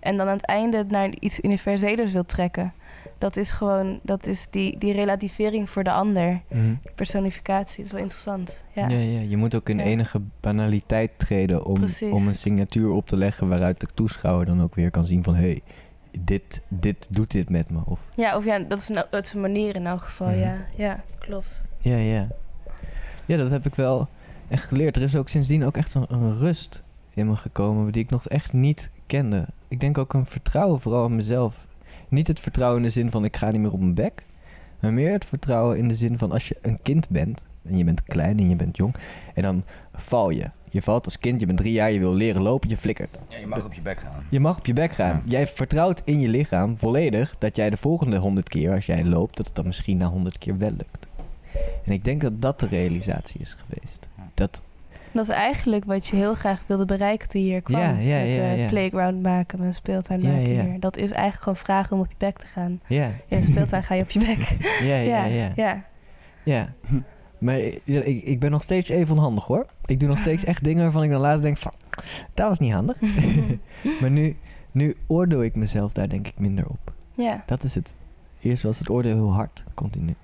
en dan aan het einde naar iets universelers wil trekken. Dat is gewoon, dat is die, die relativering voor de ander. Die personificatie, dat is wel interessant. Ja. Ja. Ja, je moet ook in Ja. enige banaliteit treden om, Precies. om een signatuur op te leggen waaruit de toeschouwer dan ook weer kan zien van hé, hey, dit, dit doet dit met me. Of Ja, of ja, dat is, dat is een manier in elk geval, Mhm. ja. Ja, klopt. Ja, ja. Ja, dat heb ik wel echt geleerd. Er is ook sindsdien ook echt een, een rust in me gekomen die ik nog echt niet kende. Ik denk ook een vertrouwen vooral in mezelf. Niet het vertrouwen in de zin van ik ga niet meer op mijn bek. Maar meer het vertrouwen in de zin van als je een kind bent. En je bent klein en je bent jong. En dan val je. Je valt als kind, je bent drie jaar, je wil leren lopen, je flikkert. Ja, je mag op je bek gaan. Je mag op je bek gaan. Ja. Jij vertrouwt in je lichaam volledig dat jij de volgende honderd keer, als jij loopt, dat het dan misschien na honderd keer wel lukt. En ik denk dat dat de realisatie is geweest. Dat, Dat is eigenlijk wat je heel graag wilde bereiken toen je hier kwam. Ja, ja, met ja, eh, ja. playground maken, met een speeltuin maken ja. hier. Dat is eigenlijk gewoon vragen om op je bek te gaan. ja, In een speeltuin ga je op je bek. (laughs) ja, ja, ja. ja. Maar ik, ik ben nog steeds even onhandig hoor. Ik doe nog steeds (laughs) echt dingen waarvan ik dan later denk van, dat was niet handig. (laughs) (laughs) maar nu, nu oordeel ik mezelf daar denk ik minder op. ja. Dat is het. Eerst was het oordeel heel hard, continu.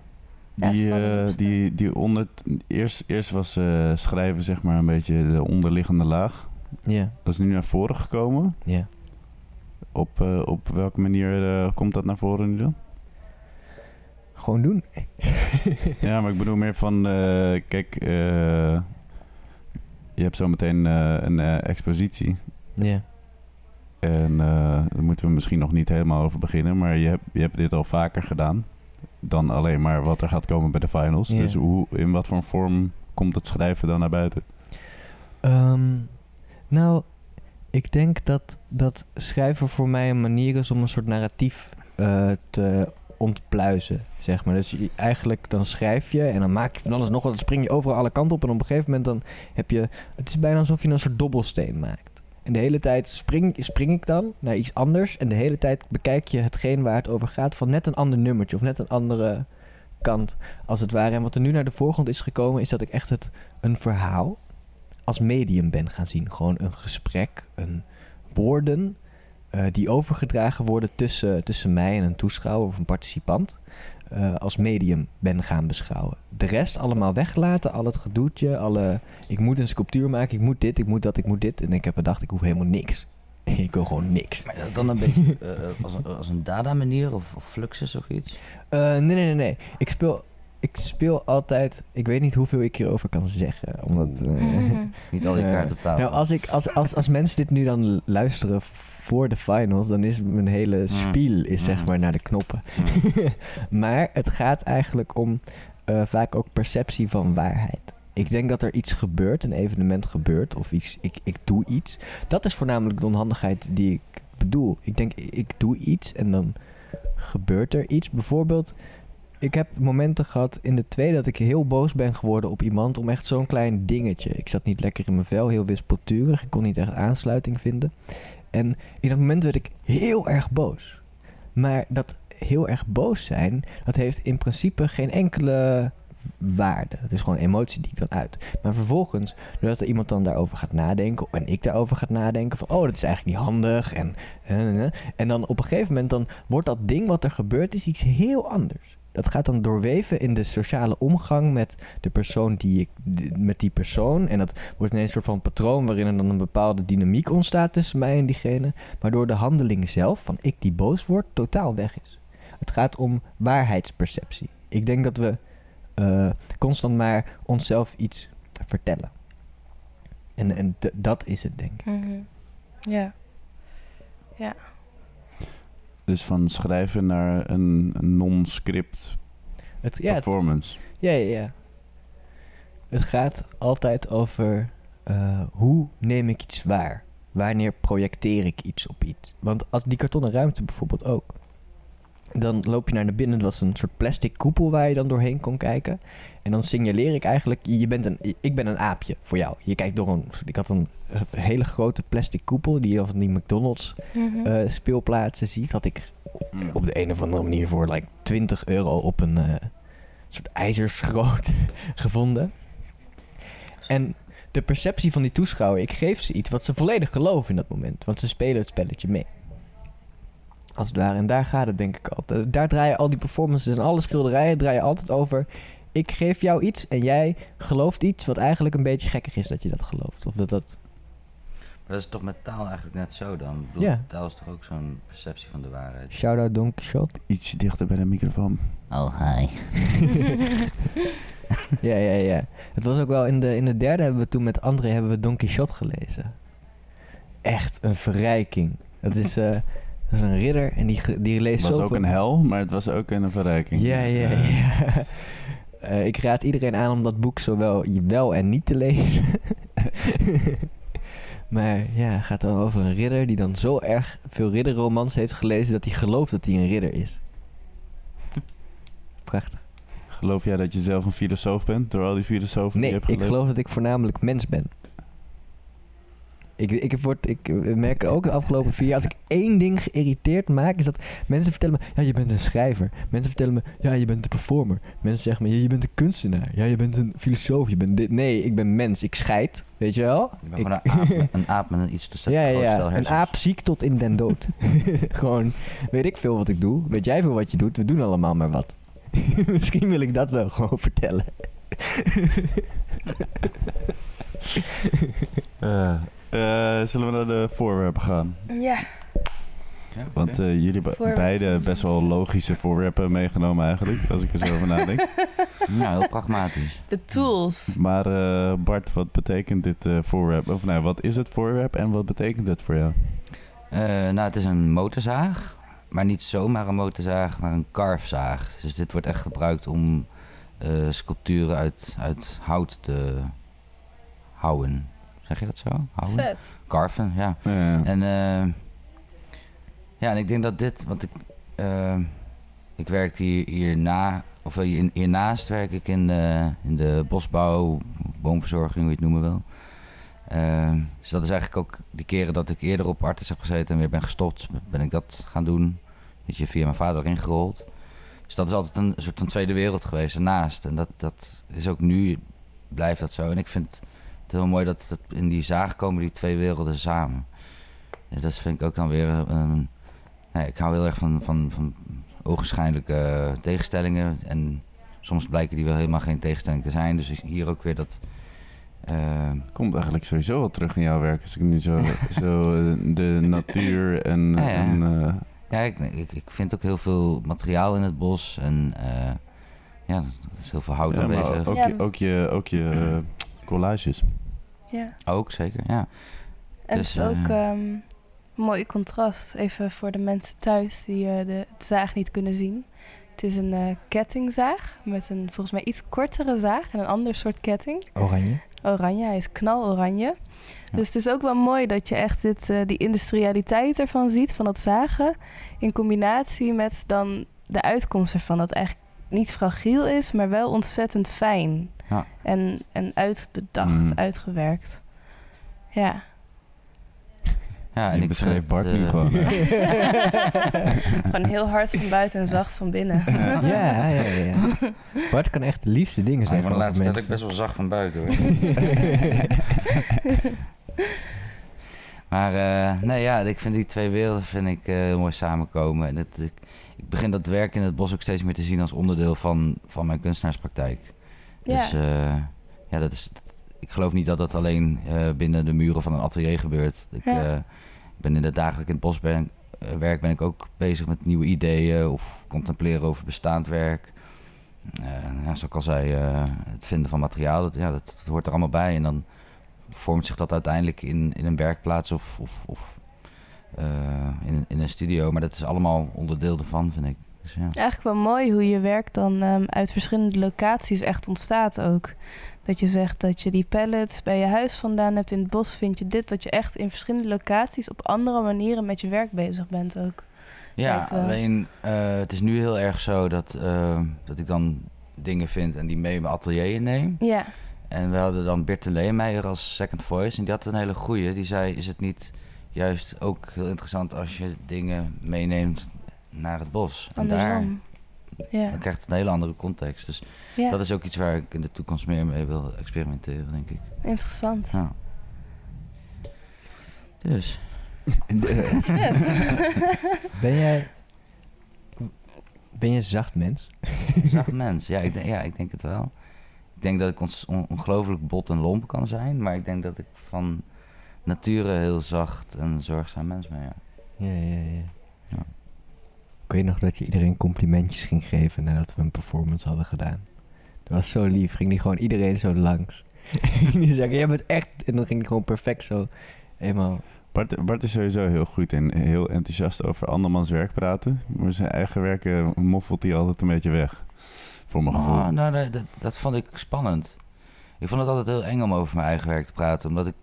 Die, eh, die, die onder, eerst, eerst was eh, schrijven zeg maar een beetje de onderliggende laag. Ja, Dat is nu naar voren gekomen. ja. Op, eh, op welke manier eh, komt dat naar voren nu dan? Gewoon doen. (laughs) Ja, maar ik bedoel meer van, eh, kijk, eh, je hebt zometeen eh een expositie. Ja. En daar moeten we misschien nog niet helemaal over beginnen, maar je hebt, je hebt dit al vaker gedaan dan alleen maar wat er gaat komen bij de finals. Dus hoe, in wat voor vorm komt het schrijven dan naar buiten? Ehm, nou, ik denk dat, dat schrijven voor mij een manier is om een soort narratief te ontpluizen, zeg maar. Dus je, eigenlijk dan schrijf je en dan maak je van alles nog wat, dan spring je overal alle kanten op en op een gegeven moment dan heb je, het is bijna alsof je een soort dobbelsteen maakt. En de hele tijd spring, spring ik dan naar iets anders en de hele tijd bekijk je hetgeen waar het over gaat van net een ander nummertje of net een andere kant als het ware. En wat er nu naar de voorgrond is gekomen is dat ik echt het, een verhaal als medium ben gaan zien. Gewoon een gesprek, een woorden eh, die overgedragen worden tussen, tussen mij en een toeschouwer of een participant. eh, als medium ben gaan beschouwen. De rest allemaal weggelaten, al het gedoetje, alle... Ik moet een sculptuur maken, ik moet dit, ik moet dat, ik moet dit. En ik heb bedacht, ik hoef helemaal niks. (laughs) ik wil gewoon niks. Maar dan een beetje (laughs) eh, als een, als een dada-manier of, of fluxus of iets? Eh, nee, nee, nee, nee. Ik speel, ik speel altijd... Ik weet niet hoeveel ik hierover kan zeggen. Omdat... (laughs) Niet al die kaarten op tafel. Nou, als, ik, als, als, als mensen dit nu dan luisteren voor de finals, dan is mijn hele spiel is zeg Mm. maar naar de knoppen. (laughs) maar het gaat eigenlijk om eh, vaak ook perceptie van waarheid. Ik denk dat er iets gebeurt, een evenement gebeurt, of iets, ik, ik doe iets. Dat is voornamelijk de onhandigheid die ik bedoel. Ik denk, ik doe iets en dan gebeurt er iets. Bijvoorbeeld, ik heb momenten gehad in de tweede dat ik heel boos ben geworden op iemand om echt zo'n klein dingetje. Ik zat niet lekker in mijn vel, heel wispelturig. Ik kon niet echt aansluiting vinden. En in dat moment werd ik heel erg boos. Maar dat heel erg boos zijn, dat heeft in principe geen enkele waarde. Het is gewoon emotie die ik dan uit. Maar vervolgens, doordat er iemand dan daarover gaat nadenken, en ik daarover gaat nadenken, van oh, dat is eigenlijk niet handig. En, eh, eh, en dan op een gegeven moment dan wordt dat ding wat er gebeurt, is iets heel anders. Dat gaat dan doorweven in de sociale omgang met de persoon die ik, met die persoon. En dat wordt ineens een soort van patroon waarin er dan een bepaalde dynamiek ontstaat tussen mij en diegene. Waardoor de handeling zelf, van ik die boos word, totaal weg is. Het gaat om waarheidsperceptie. Ik denk dat we eh, constant maar onszelf iets vertellen. En, en dat is het, denk ik. Mhm. Ja. Dus van schrijven naar een, een non-script Het, ja, het, performance. ja, ja, ja. Het gaat altijd over eh, hoe neem ik iets waar. wanneer projecteer ik iets op iets. Want als die kartonnen ruimte bijvoorbeeld ook. Dan loop je naar de binnen, het was een soort plastic koepel waar je dan doorheen kon kijken. En dan signaleer ik eigenlijk, je bent een, ik ben een aapje voor jou. Je kijkt door een, ik had een hele grote plastic koepel die je van die McDonald's Mhm. eh, speelplaatsen ziet. Had ik op de een of andere manier voor like 20 euro op een eh, soort ijzerschroot (laughs) gevonden. En de perceptie van die toeschouwer, ik geef ze iets wat ze volledig geloven in dat moment. Want ze spelen het spelletje mee. Als het ware. En daar gaat het denk ik altijd. Daar draaien al die performances en alle schilderijen draaien altijd over. Ik geef jou iets en jij gelooft iets wat eigenlijk een beetje gekkig is dat je dat gelooft. Of dat dat... Maar dat is toch met taal eigenlijk net zo dan? Ik bedoel, Ja. Taal is toch ook zo'n perceptie van de waarheid? Shout-out Don Quixote. Ietsje dichter bij de microfoon. Oh, hi. (laughs) Ja, ja, ja. Het was ook wel in de, in de derde hebben we toen met André hebben we Don Quixote gelezen. Echt een verrijking. Dat is, eh, dat is een ridder en die, die leest Het was zoveel... ook een hel, maar het was ook een verrijking. Ja, ja, ja. (laughs) Eh, ik raad iedereen aan om dat boek zowel wel en niet te lezen. (laughs) maar ja, het gaat dan over een ridder die dan zo erg veel ridderromans heeft gelezen dat hij gelooft dat hij een ridder is. (laughs) Prachtig. Geloof jij dat je zelf een filosoof bent, door al die filosofen die Nee, je hebt ik gelezen? geloof dat ik voornamelijk mens ben. Ik, ik, word, ik merk ook de afgelopen vier jaar, als ik één ding geïrriteerd maak, is dat mensen vertellen me, ja, je bent een schrijver. Mensen vertellen me, ja, je bent een performer. Mensen zeggen me, ja, je bent een kunstenaar. Ja, je bent een filosoof. Je bent dit. Nee, ik ben mens. Ik scheid, weet je wel? Je Ik- gewoon een aap, (laughs) een aap met een iets te sterk ja, ja. Een aap ziek tot in den dood. (laughs) Gewoon, weet ik veel wat ik doe. Weet jij veel wat je doet? We doen allemaal maar wat. (laughs) Misschien wil ik dat wel gewoon vertellen. Eh, eh, zullen we naar de voorwerpen gaan? Ja, Ja, Want eh, jullie hebben beide best wel logische voorwerpen meegenomen eigenlijk, als ik er zo over nadenk. (laughs) ja, heel pragmatisch. de tools. Maar eh, Bart, wat betekent dit eh, voorwerp? Of nee, wat is het voorwerp en wat betekent het voor jou? Eh, nou, het is een motorzaag. Maar niet zomaar een motorzaag, maar een carvezaag. Dus dit wordt echt gebruikt om eh, sculpturen uit, uit hout te houden. Zeg je dat zo? Houden? Vet. Carven, ja. Eh, En eh, ja, en ik denk dat dit, want ik, eh, ik werk hier, hierna, of hier, hiernaast werk ik in de, in de bosbouw, boomverzorging, hoe je het noemen wil. Eh, dus dat is eigenlijk ook die keren dat ik eerder op artis heb gezeten en weer ben gestopt, ben ik dat gaan doen. Weet je, via mijn vader ingerold. Dus dat is altijd een soort van tweede wereld geweest ernaast. En dat, dat is ook nu, blijft dat zo. En ik vind het heel mooi dat, dat in die zaag komen die twee werelden samen. Dus dat vind ik ook dan weer een... Nee, ik hou heel erg van, van, van ogenschijnlijke tegenstellingen. En soms blijken die wel helemaal geen tegenstelling te zijn. Dus hier ook weer dat... eh, komt eigenlijk sowieso wel terug in jouw werk. Als ik nu zo, (laughs) zo eh, de natuur en... Ja, ja. en, eh, ja, ik, ik, ik vind ook heel veel materiaal in het bos. En eh, ja, er is heel veel hout ja, aanwezig. ook, Ja. je, ook je, ook je eh, collages. Ja. Ook, zeker, ja. En Dus, het is ook ehm, een mooi contrast, even voor de mensen thuis die eh, de zaag niet kunnen zien. Het is een eh, kettingzaag met een volgens mij iets kortere zaag en een ander soort ketting. Oranje. Oranje, hij is knaloranje. Dus het is ook wel mooi dat je echt dit, eh, die industrialiteit ervan ziet, van dat zagen. In combinatie met dan de uitkomst ervan. Dat het eigenlijk niet fragiel is, maar wel ontzettend fijn. Ja. En, en uitbedacht, Mm. uitgewerkt. Ja. ja en Je ik beschreef Bart nu eh, gewoon. (laughs) Gewoon heel hard van buiten en zacht van binnen. ja, ja, ja, ja. Bart kan echt de liefste dingen Maar zeggen laatste tijd mensen. ik best wel zacht van buiten hoor. (laughs) maar eh, nee ja, ik vind die twee werelden vind ik eh, heel mooi samenkomen. En het, ik, ik begin dat werk in het bos ook steeds meer te zien als onderdeel van, van mijn kunstenaarspraktijk. Ja. Dus eh, ja, dat is, ik geloof niet dat dat alleen eh, binnen de muren van een atelier gebeurt. Ik Ja. eh, ben in het dagelijks in het bos ben, werk ben ik ook bezig met nieuwe ideeën of contempleren over bestaand werk. Ja, zoals ik al zei, het vinden van materiaal, dat, ja, dat, dat hoort er allemaal bij. En dan vormt zich dat uiteindelijk in, in een werkplaats of, of, of in, in een studio. Maar dat is allemaal onderdeel ervan, vind ik. Dus ja. Eigenlijk wel mooi hoe je werk dan ehm, uit verschillende locaties echt ontstaat ook. Dat je zegt dat je die pallets bij je huis vandaan hebt, in het bos vind je dit. Dat je echt in verschillende locaties op andere manieren met je werk bezig bent ook. Ja, alleen eh, het is nu heel erg zo dat, eh, dat ik dan dingen vind en die mee mijn atelier neem. Ja, En we hadden dan Birte Leemeijer als second voice. En die had een hele goeie. Die zei, is het niet juist ook heel interessant als je dingen meeneemt naar het bos? En daar. Ja, dan krijgt het een hele andere context. Dus ja. dat is ook iets waar ik in de toekomst meer mee wil experimenteren, denk ik. interessant. Ja. Dus. (laughs) (laughs) Ben jij... Ben je een zacht mens? zacht (laughs) mens. Ja ik, denk, ja, ik denk het wel. Ik denk dat ik on- ongelooflijk bot en lomp kan zijn. Maar ik denk dat ik van nature heel zacht en zorgzaam mens ben, ja. Ja, ja, ja. Ik weet nog dat je iedereen complimentjes ging geven nadat we een performance hadden gedaan. Dat was zo lief. Ging die gewoon iedereen zo langs. (laughs) die zei, jij bent echt... En dan ging die gewoon perfect zo eenmaal... Bart, Bart is sowieso heel goed en heel enthousiast over andermans werk praten. Maar zijn eigen werken moffelt hij altijd een beetje weg. Voor mijn gevoel. Oh, nou, dat, dat, dat vond ik spannend. Ik vond het altijd heel eng om over mijn eigen werk te praten. Omdat ik,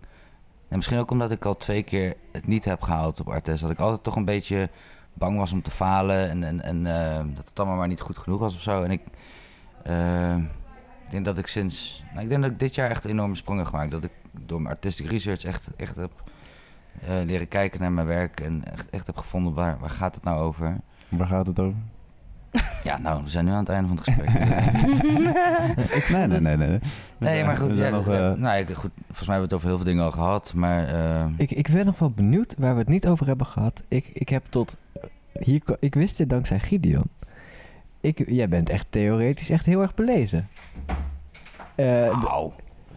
en misschien ook omdat ik al twee keer het niet heb gehaald op Artes. Dat ik altijd toch een beetje bang was om te falen. En, en, en eh, dat het allemaal maar niet goed genoeg was of zo. En ik, eh, ik denk dat ik sinds... Nou, ik denk dat ik dit jaar echt enorme sprongen heb gemaakt. Dat ik door mijn artistic research echt, echt heb eh, leren kijken naar mijn werk. En echt, echt heb gevonden waar, waar gaat het nou over. Waar gaat het over? (laughs) Ja, nou, we zijn nu aan het einde van het gesprek. (laughs) Nee, nee, nee. nee. We Nee, zijn- maar we goed, ja, nog, eh, nou, ik, goed, volgens mij hebben we het over heel veel dingen al gehad, maar eh, Ik, ik ben nog wel benieuwd waar we het niet over hebben gehad. Ik, ik heb tot... Hier, ik wist dit dankzij Gideon. Ik, jij bent echt theoretisch echt heel erg belezen. Eh, d-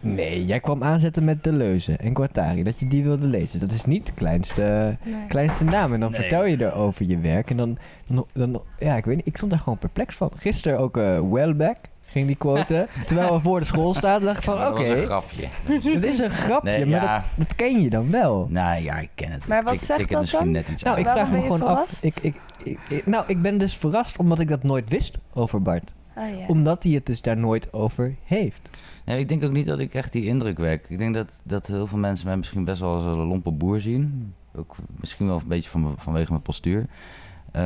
nee, jij kwam aanzetten met Deleuze en Guattari. Dat je die wilde lezen. Dat is niet de kleinste, Nee. kleinste naam. En dan Nee. vertel je erover je werk. En dan, dan, dan... Ja, ik weet niet. Ik stond daar gewoon perplex van. Gisteren ook eh Wellback. Ging die quoten. (laughs) terwijl we voor de school staan. dacht ik van, Ja, oké. dat was een grapje. (laughs) Het is een grapje, Nee, maar ja. dat, dat ken je dan wel. Nou ja, ik ken het. Maar wat Ik zegt het dat misschien dan? net iets Nou, ik vraag me gewoon af. verrast? Ik, ik, ik, ik- nou, ik ben dus verrast omdat ik dat nooit wist over Bart. Ah, ja. Omdat hij het dus daar nooit over heeft. Nee, ik denk ook niet dat ik echt die indruk wek. Ik denk dat, dat heel veel mensen mij misschien best wel als een lompe boer zien. Ook misschien wel een beetje van, vanwege mijn postuur. Eh,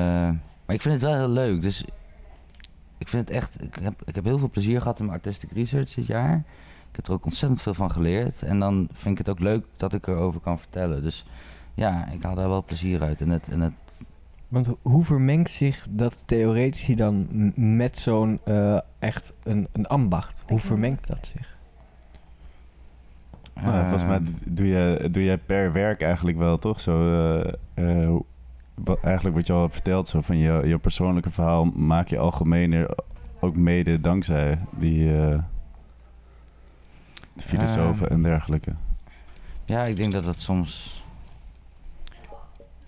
maar ik vind het wel heel leuk. Dus ik vind het echt... Ik heb, ik heb heel veel plezier gehad in mijn artistic research dit jaar. Ik heb er ook ontzettend veel van geleerd. En dan vind ik het ook leuk dat ik erover kan vertellen. Dus ja, ik haal daar wel plezier uit. En het, en het Want ho- hoe vermengt zich dat theoretisch dan met zo'n eh, echt een, een ambacht? Hoe vermengt dat zich? Nou volgens mij eh, d- doe je, doe jij per werk eigenlijk wel, toch? Zo, eh, eh, wat, eigenlijk wat je al hebt verteld, zo van je, je persoonlijke verhaal maak je algemener ook mede dankzij die eh, filosofen en dergelijke. Ja, ik denk dat dat soms.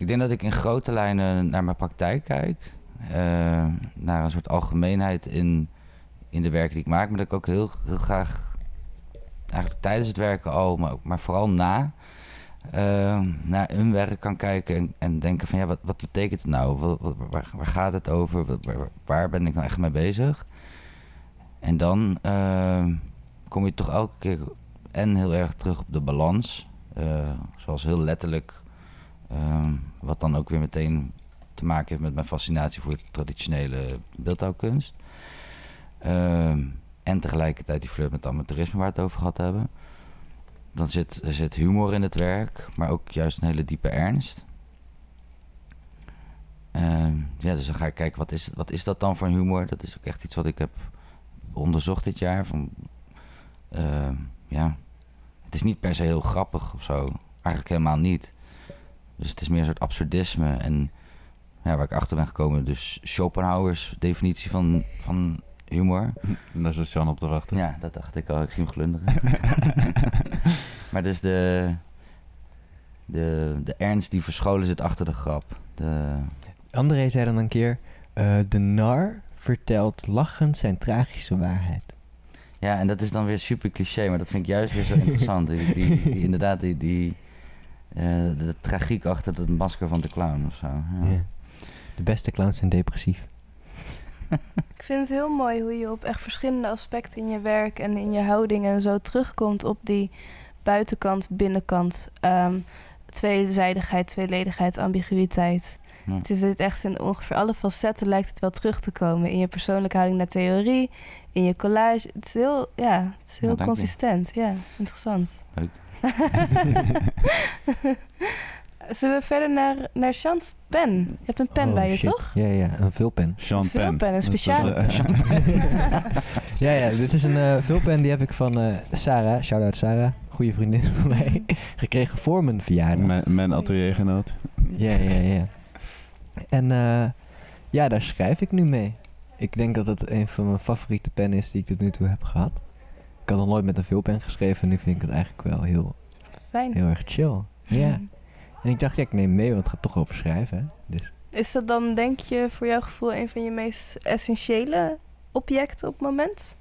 Ik denk dat ik in grote lijnen naar mijn praktijk kijk. eh, naar een soort algemeenheid in, in de werken die ik maak. Maar dat ik ook heel, graag, eigenlijk tijdens het werken al, maar, ook, maar vooral na, eh, naar een werk kan kijken en, en denken van ja, wat, wat betekent het nou? Wat, waar, gaat het over? Waar, ben ik nou echt mee bezig? En dan eh, kom je toch elke keer en heel erg terug op de balans. zoals heel letterlijk, ehm, wat dan ook weer meteen te maken heeft met mijn fascinatie voor traditionele beeldhouwkunst. Ehm, en tegelijkertijd die flirt met amateurisme waar we het over gehad hebben. Dan zit, er zit humor in het werk, maar ook juist een hele diepe ernst. Ehm, ja, dus dan ga ik kijken, wat is, wat is dat dan voor humor? Dat is ook echt iets wat ik heb onderzocht dit jaar. Van, ja, het is niet per se heel grappig of zo. Eigenlijk helemaal niet. Dus het is meer een soort absurdisme. En ja, waar ik achter ben gekomen, dus Schopenhauers definitie van, van humor. En (laughs) daar zit Jan op te wachten. Ja, dat dacht ik al. Ik zie hem glunderen. (laughs) maar dus de, de, de ernst die verscholen zit achter de grap. De, André zei dan een keer... eh, de nar vertelt lachend zijn tragische waarheid. ja, en dat is dan weer super cliché, maar dat vind ik juist weer zo (laughs) interessant. Die, die, die- inderdaad, die, die, de, de tragiek achter het masker van de clown of zo. Ja. Ja. De beste clowns zijn depressief. (laughs) Ik vind het heel mooi hoe je op echt verschillende aspecten in je werk en in je houding en zo terugkomt op die buitenkant, binnenkant. ehm, tweezijdigheid, tweeledigheid, ambiguïteit. Ja. Het is dit echt in ongeveer alle facetten lijkt het wel terug te komen. In je persoonlijke houding naar theorie, in je collage. Het is heel, ja, het is heel je. consistent. Ja, interessant. Leuk. (laughs) Zullen we verder naar, naar Chans pen? Je hebt een pen Oh, bij je, shit. toch? Ja, ja, een vulpen. Sean Een vulpen, een is, speciale eh, (laughs) Ja, ja, dit is een eh, vulpen die heb ik van eh, Sarah, shout-out Sarah, goede vriendin van mij, (laughs) gekregen voor mijn verjaardag. mijn, mijn ateliergenoot. Ja, ja, ja. En eh, ja, daar schrijf ik nu mee. Ik denk dat het een van mijn favoriete pennen is die ik tot nu toe heb gehad. Ik had nog nooit met een vulpen geschreven en nu vind ik het eigenlijk wel heel, Fijn. heel erg chill. Ja. En ik dacht, ja, ik neem mee, want het gaat toch over schrijven. Hè? Dus. Is dat dan, denk je, voor jouw gevoel een van je meest essentiële objecten op het moment?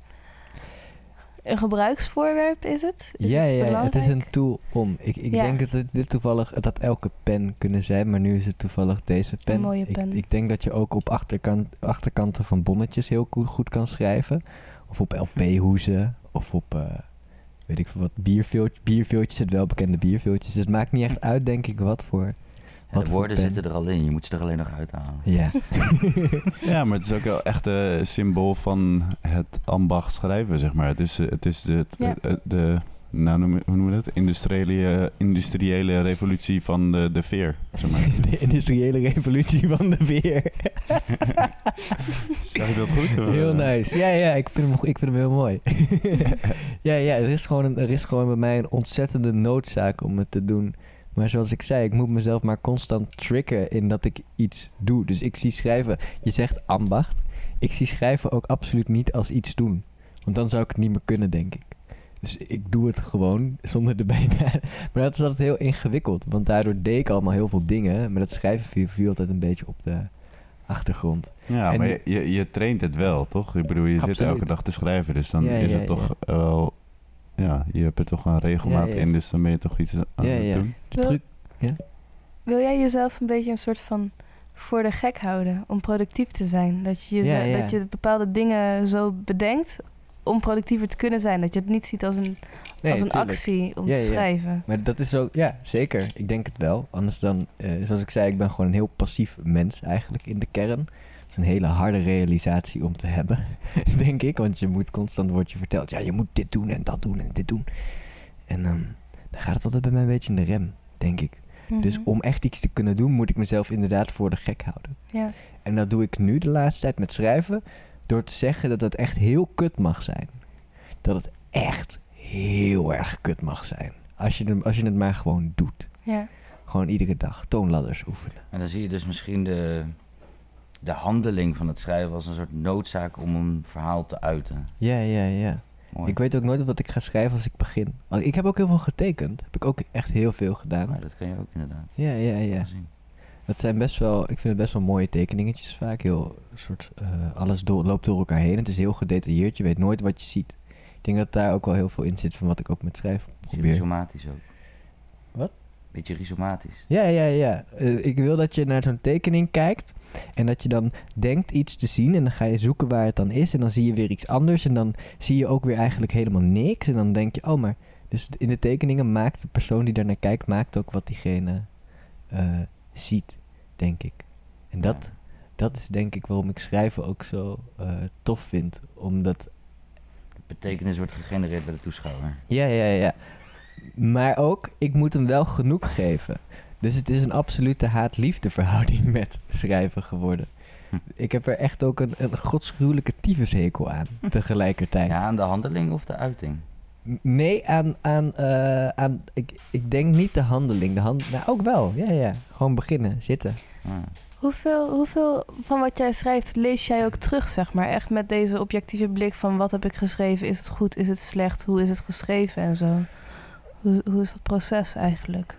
Een gebruiksvoorwerp is het? Is ja, het ja, belangrijk? het is een tool om. Ik, ik Ja. denk dat het, dit toevallig, het had elke pen kunnen zijn, maar nu is het toevallig deze pen. mooie Ik- pen. Ik, denk dat je ook op achterkant, achterkanten van bonnetjes heel goed, goed kan schrijven. Of op LP-hoezen, of op, eh, weet ik veel wat, bierveeltjes, bierveeltjes, het welbekende bierveeltjes. Dus het maakt niet echt uit, denk ik, wat voor... Ja, wat de woorden zitten er al in, je moet ze er alleen nog uithalen. Ja. (laughs) Ja, maar het is ook wel echt een symbool van het ambacht schrijven, zeg maar. Het is, eh, het is de, Ja. eh, de, nou, noem- hoe noemen we dat? Industriële, industriële revolutie van de, de veer, zeg maar. (laughs) De industriële revolutie van de veer. (laughs) Zeg ik dat goed? Of, Heel nice. Ja, ja, ik vind hem, ik vind hem heel mooi. (laughs) ja, ja, er is, gewoon een, er is gewoon bij mij een ontzettende noodzaak om het te doen. Maar zoals ik zei, ik moet mezelf maar constant triggeren in dat ik iets doe. Dus ik zie schrijven, je zegt ambacht. Ik zie schrijven ook absoluut niet als iets doen. Want dan zou ik het niet meer kunnen, denk ik. Dus ik doe het gewoon zonder erbij na. (laughs) Maar dat is altijd heel ingewikkeld. Want daardoor deed ik allemaal heel veel dingen. Maar dat schrijven viel, viel altijd een beetje op de achtergrond. Ja, En- maar je, je, je traint het wel, toch? Ik bedoel, je zit elke dag te schrijven, dus dan Ja, is ja, het toch ja. wel... Ja, je hebt er toch een regelmaat Ja, ja. in, dus dan ben je toch iets aan Ja, het ja. doen. De Wil- truc Wil jij jezelf een beetje een soort van voor de gek houden om productief te zijn? Dat je, Ja, ja. dat je bepaalde dingen zo bedenkt om productiever te kunnen zijn. Dat je het niet ziet als een, Nee, als een tuurlijk. actie om Ja, te ja. schrijven. Maar dat is ook, ja, zeker. Ik denk het wel. Anders dan, eh, zoals ik zei, ik ben gewoon een heel passief mens eigenlijk in de kern. Dat is een hele harde realisatie om te hebben, (laughs) denk ik. Want je moet constant, wordt je verteld, ja, je moet dit doen en dat doen en dit doen. En ehm, dan gaat het altijd bij mij een beetje in de rem, denk ik. Dus Mhm. om echt iets te kunnen doen, moet ik mezelf inderdaad voor de gek houden. Ja. En dat doe ik nu de laatste tijd met schrijven, door te zeggen dat het echt heel kut mag zijn. Dat het echt heel erg kut mag zijn. Als je, het- als je het maar gewoon doet. ja. Gewoon iedere dag toonladders oefenen. En dan zie je dus misschien de, de handeling van het schrijven als een soort noodzaak om een verhaal te uiten. Ja, ja, ja. Mooi. Ik weet ook nooit wat ik ga schrijven als ik begin. Want Ik heb ook heel veel getekend. Heb ik ook echt heel veel gedaan. Maar dat kan je ook inderdaad Ja, ja, ja. zien. Dat zijn best wel, ik vind het best wel mooie tekeningetjes vaak. Heel soort, eh, alles door, loopt door elkaar heen. Het is heel gedetailleerd. Je weet nooit wat je ziet. Ik denk dat daar ook wel heel veel in zit van wat ik ook met schrijven Beetje probeer. rhizomatisch ook. Wat? Beetje rhizomatisch. Ja, ja, ja. Eh, ik wil dat je naar zo'n tekening kijkt en dat je dan denkt iets te zien en dan ga je zoeken waar het dan is en dan zie je weer iets anders en dan zie je ook weer eigenlijk helemaal niks en dan denk je, oh maar, dus in de tekeningen maakt de persoon die daar naar kijkt, maakt ook wat diegene eh, ziet, denk ik. En dat, Ja. dat is denk ik waarom ik schrijven ook zo eh, tof vind, omdat De betekenis wordt gegenereerd bij de toeschouwer. ja, ja, ja. Maar ook, ik moet hem wel genoeg geven. Dus het is een absolute haat-liefde verhouding (laughs) met schrijven geworden. Hm. Ik heb er echt ook een, een godsgruwelijke tyfushekel aan, (laughs) tegelijkertijd. Ja, aan de handeling of de uiting? Nee, aan, aan, eh, aan ik, ik denk niet de handeling. De hand, nou, ook wel, ja, ja. Gewoon beginnen, zitten. Ah. Hoeveel, hoeveel van wat jij schrijft lees jij ook terug, zeg maar? Echt met deze objectieve blik van wat heb ik geschreven? Is het goed? Is het slecht? Hoe is het geschreven en zo? Hoe, hoe is dat proces eigenlijk?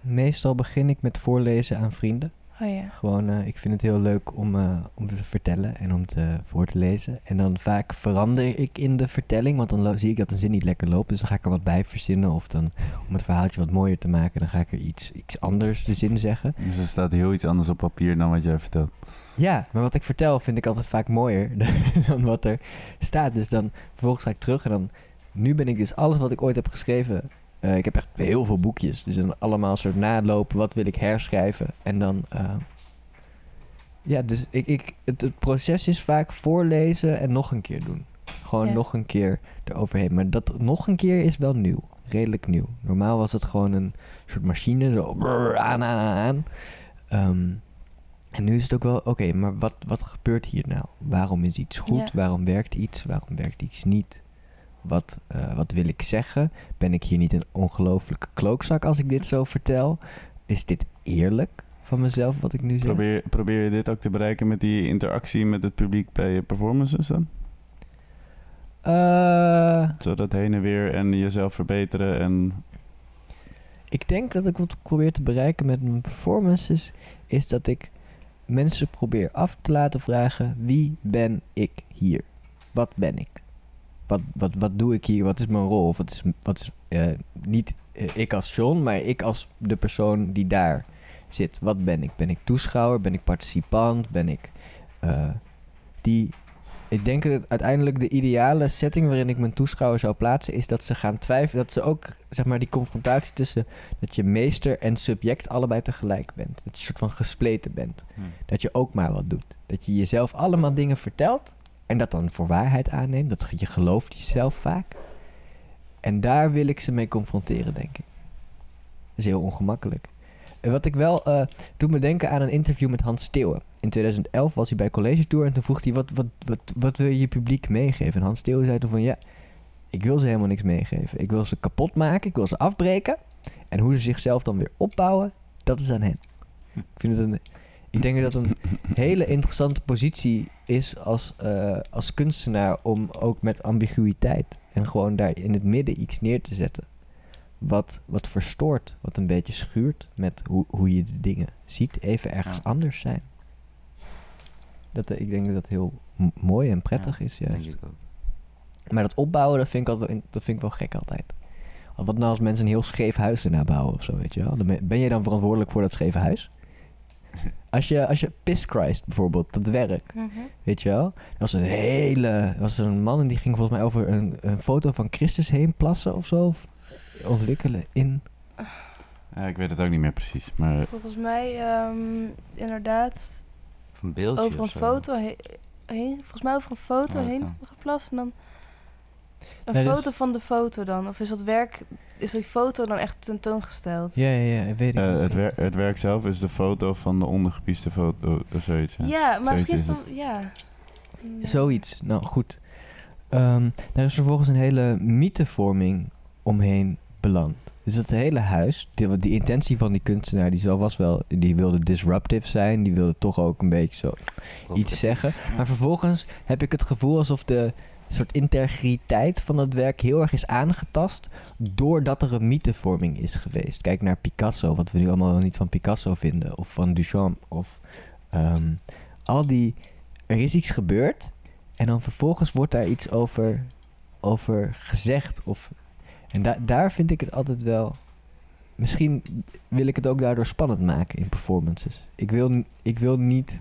Meestal begin ik met voorlezen aan vrienden. Oh ja. Gewoon, eh, ik vind het heel leuk om, eh, om te vertellen en om te, voor te lezen. En dan vaak verander ik in de vertelling, want dan zie ik dat een zin niet lekker loopt. Dus dan ga ik er wat bij verzinnen. Of dan, om het verhaaltje wat mooier te maken, dan ga ik er iets, iets anders de zin zeggen. Dus er staat heel iets anders op papier dan wat jij vertelt. Ja, maar wat ik vertel vind ik altijd vaak mooier (laughs) dan wat er staat. Dus dan vervolgens ga ik terug en dan... Nu ben ik dus alles wat ik ooit heb geschreven... eh, ik heb echt heel veel boekjes. Dus dan allemaal een soort nalopen. Wat wil ik herschrijven? En dan... eh, ja, dus ik, ik, het, het proces is vaak voorlezen en nog een keer doen. Gewoon Ja. nog een keer eroverheen. Maar dat nog een keer is wel nieuw. Redelijk nieuw. Normaal was het gewoon een soort machine. Zo brrr, aan, aan, aan. Ehm, en nu is het ook wel, oké, maar wat, wat gebeurt hier nou? Waarom is iets goed? Ja. Waarom werkt iets? Waarom werkt iets niet? Wat, eh, wat wil ik zeggen? Ben ik hier niet een ongelofelijke klookzak als ik dit zo vertel? Is dit eerlijk van mezelf wat ik nu zeg? Probeer, probeer je dit ook te bereiken met die interactie met het publiek bij je performances dan? Eh, Zodat heen en weer en jezelf verbeteren en... ik denk dat ik wat probeer te bereiken met mijn performances is dat ik mensen probeer af te laten vragen: wie ben ik hier? Wat ben ik? Wat, wat, wat doe ik hier? Wat is mijn rol? Of wat is, wat is niet eh, ik als John, maar ik als de persoon die daar zit? Wat ben ik? Ben ik toeschouwer? Ben ik participant? Ben ik eh, die. Ik denk dat uiteindelijk de ideale setting waarin ik mijn toeschouwer zou plaatsen is dat ze gaan twijfelen. Dat ze ook, zeg maar, die confrontatie tussen dat je meester en subject allebei tegelijk bent. Dat je een soort van gespleten bent. Hm. Dat je ook maar wat doet. Dat je jezelf allemaal dingen vertelt en dat dan voor waarheid aanneemt. Dat je gelooft jezelf vaak. En daar wil ik ze mee confronteren, denk ik. Dat is heel ongemakkelijk. En wat ik wel eh doet me denken aan een interview met Hans Steeuwen. In 2011 was hij bij College Tour en toen vroeg hij: wat, wat, wat, wat wil je je publiek meegeven? En Hans Steeuwen zei toen van ja, ik wil ze helemaal niks meegeven. Ik wil ze kapot maken, ik wil ze afbreken. En hoe ze zichzelf dan weer opbouwen, dat is aan hen. Ik vind het een. Ik denk dat een hele interessante positie is als, eh, als kunstenaar om ook met ambiguïteit en gewoon daar in het midden iets neer te zetten. Wat, wat verstoort, wat een beetje schuurt met hoe, hoe je de dingen ziet, even ergens Ja. anders zijn. Dat, eh, ik denk dat dat heel mooi en prettig Ja, is, Denk juist. ik ook. Maar dat opbouwen, dat vind ik, altijd, dat vind ik wel gek altijd. Wat nou als mensen een heel scheef huis erna bouwen of zo, weet je wel? Ben je dan verantwoordelijk voor dat scheve huis? Als je, als je Piss Christ bijvoorbeeld, dat werk, Mhm. weet je wel? Dat was een hele... Er was een man en die ging volgens mij over een, een foto van Christus heen plassen of zo. Of ontwikkelen in... Ja, ik weet het ook niet meer precies, maar... Volgens mij ehm, inderdaad Of een beeldje over een foto he- heen, volgens mij over een foto Oh, heen geplast en dan een Nee, dus- foto van de foto dan. Of is dat werk, is die foto dan echt tentoongesteld? Ja, ja, ja, weet ik eh, niet. het, wer- het werk zelf is de foto van de ondergepieste foto of zoiets. Ja, Ja, maar Zoiets misschien is dan, ja. Zoiets. Nou, goed. Ehm, daar is vervolgens een hele mythevorming omheen beland. Dus het hele huis, die, die intentie van die kunstenaar, die zal was wel, die wilde disruptive zijn, die wilde toch ook een beetje zo iets zeggen. Maar vervolgens heb ik het gevoel alsof de soort integriteit van het werk heel erg is aangetast doordat er een mythevorming is geweest. Kijk naar Picasso, wat we nu allemaal wel niet van Picasso vinden, of van Duchamp, of ehm, al die. Er is iets gebeurd en dan vervolgens wordt daar iets over, over gezegd. Of, en da- daar vind ik het altijd wel. Misschien wil ik het ook daardoor spannend maken in performances. Ik wil, ik wil niet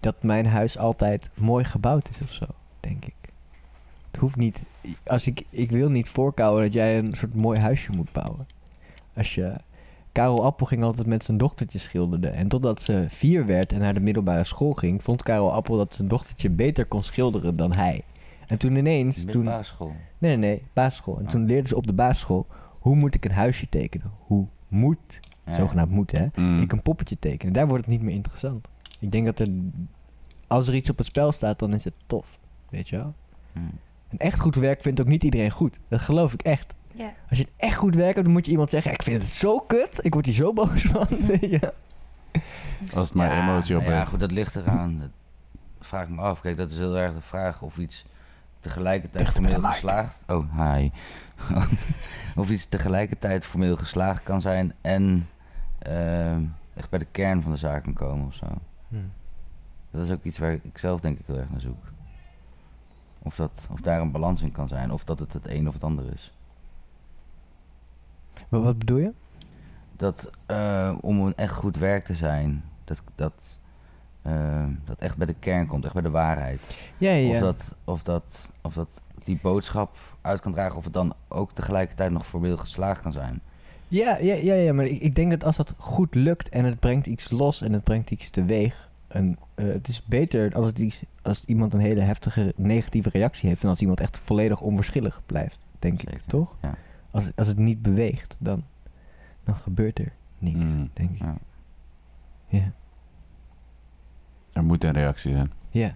dat mijn huis altijd mooi gebouwd is of zo, denk ik. Het hoeft niet. Als ik, ik wil niet voorkouwen dat jij een soort mooi huisje moet bouwen. Als je. Karel Appel ging altijd met zijn dochtertje schilderen. En totdat ze vier werd en naar de middelbare school ging, vond Karel Appel dat zijn dochtertje beter kon schilderen dan hij. En toen ineens. Toen, Middelbare school. Nee, nee, nee, basisschool. En Ah. toen leerden ze op de basisschool, hoe moet ik een huisje tekenen? Hoe moet, Ja. zogenaamd moet hè, Mm. ik een poppetje tekenen? Daar wordt het niet meer interessant. Ik denk dat er, als er iets op het spel staat, dan is het tof. Weet je wel? Hm. Een echt goed werk vindt ook niet iedereen goed. Dat geloof ik echt. Ja. Als je een echt goed werk hebt, dan moet je iemand zeggen, ik vind het zo kut, ik word hier zo boos van. (laughs) Je? Als het maar Ja, emotie op Ja, goed, dat ligt eraan. Dat vraag ik me af. Kijk, dat is heel erg de vraag of iets tegelijkertijd Dichter formeel geslaagd... Oh, hi. (laughs) of iets tegelijkertijd formeel geslaagd kan zijn en ehm, echt bij de kern van de zaak kan komen of zo. Hm. Dat is ook iets waar ik zelf denk ik heel erg naar zoek. Of, dat, of daar een balans in kan zijn, of dat het het een of het ander is. Maar wat bedoel je? Dat eh, om een echt goed werk te zijn, dat, dat, eh, dat echt bij de kern komt, echt bij de waarheid. Ja, ja, Of, dat, of, dat, of dat die boodschap uit kan dragen, of het dan ook tegelijkertijd nog voorbeeld geslaagd kan zijn. Ja, ja, ja, ja, maar ik, ik denk dat als dat goed lukt en het brengt iets los en het brengt iets teweeg. En, eh, het is beter als, het als iemand een hele heftige negatieve reactie heeft dan als iemand echt volledig onverschillig blijft, denk ik, toch? ja. Als, als het niet beweegt, dan, dan gebeurt er niks, Mm. denk ik. Ja. Ja. Er moet een reactie zijn. Ja.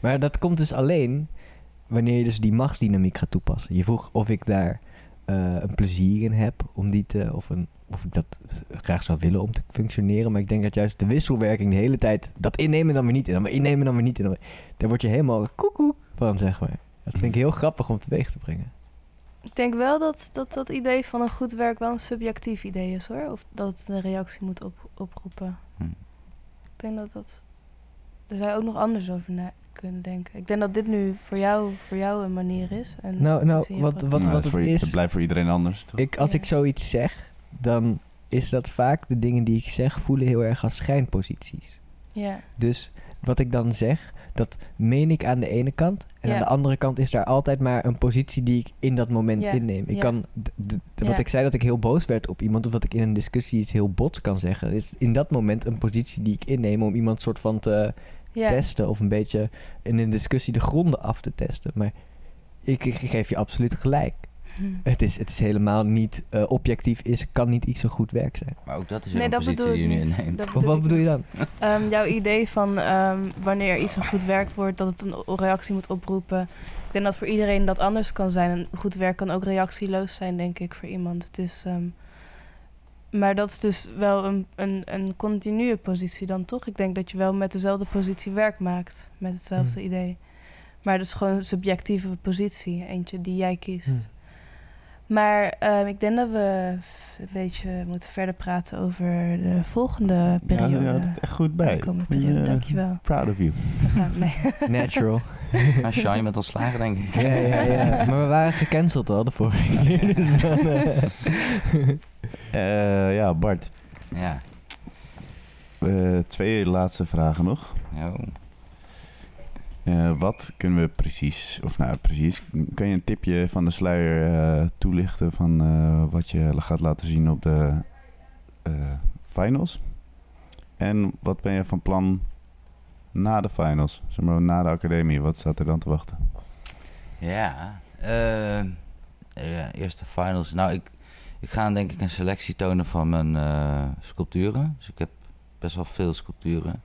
Maar dat komt dus alleen wanneer je dus die machtsdynamiek gaat toepassen. Je vroeg of ik daar eh, een plezier in heb om die te, of, een, of ik dat graag zou willen om te functioneren. Maar ik denk dat juist de wisselwerking de hele tijd dat innemen dan weer niet in, dan weer innemen dan weer niet in. dan weer- Daar word je helemaal koekoek van, zeg maar. Dat vind ik heel grappig om teweeg te brengen. Ik denk wel dat, dat dat idee van een goed werk wel een subjectief idee is hoor. Of dat het een reactie moet op, oproepen. Hm. Ik denk dat dat. Daar zou je ook nog anders over na kunnen denken. Ik denk dat dit nu voor jou, voor jou een manier is. En Nou, nou, wat- wat- Nou, dat het is- Dat blijft voor iedereen anders. toch? Ik, als Ja. ik zoiets zeg, dan is dat vaak de dingen die ik zeg voelen heel erg als schijnposities. Ja, Dus wat ik dan zeg, dat meen ik aan de ene kant. En Ja. aan de andere kant is daar altijd maar een positie die ik in dat moment Ja, inneem. Ik ja. kan, wat ik zei dat ik heel boos werd op iemand, of dat ik in een discussie iets heel bots kan zeggen, is in dat moment een positie die ik inneem om iemand soort van te testen of een beetje in een discussie de gronden af te testen. Maar ik, ik geef je absoluut gelijk. Hm. Het is, het is helemaal niet eh, objectief, is, kan niet iets een goed werk zijn. Maar ook dat is Nee, een dat positie die je nu niet. inneemt. Dat Of wat bedoel je dan? (laughs) Ehm, jouw idee van ehm, wanneer iets een goed werk wordt, dat het een reactie moet oproepen. Ik denk dat voor iedereen dat anders kan zijn. En goed werk kan ook reactieloos zijn, denk ik, voor iemand. Het is, ehm, maar dat is dus wel een, een, een continue positie dan toch? Ik denk dat je wel met dezelfde positie werk maakt, met hetzelfde Hmm. idee. Maar dus gewoon een subjectieve positie, eentje die jij kiest. Hmm. Maar ehm, ik denk dat we een beetje moeten verder praten over de volgende Ja, periode. je had het echt goed bij. Je, periode, eh, dankjewel. Proud of you. Gaan. (laughs) Nee. (laughs) Natural. Ja, Shine met ontslagen, denk ik. ja, ja, ja. (laughs) Maar we waren gecanceld al de vorige keer. Dus dan, eh, Eh, ja, Bart. Ja. eh, twee laatste vragen nog. Jo. Eh, wat kunnen we precies, of nou precies, kan je een tipje van de sluier eh, toelichten van eh, wat je gaat laten zien op de finals? En wat ben je van plan na de finals, zeg maar na de academie, wat staat er dan te wachten? Ja, ja, eerste finals. Nou, ik, ik ga denk ik een selectie tonen van mijn sculpturen. Dus ik heb best wel veel sculpturen.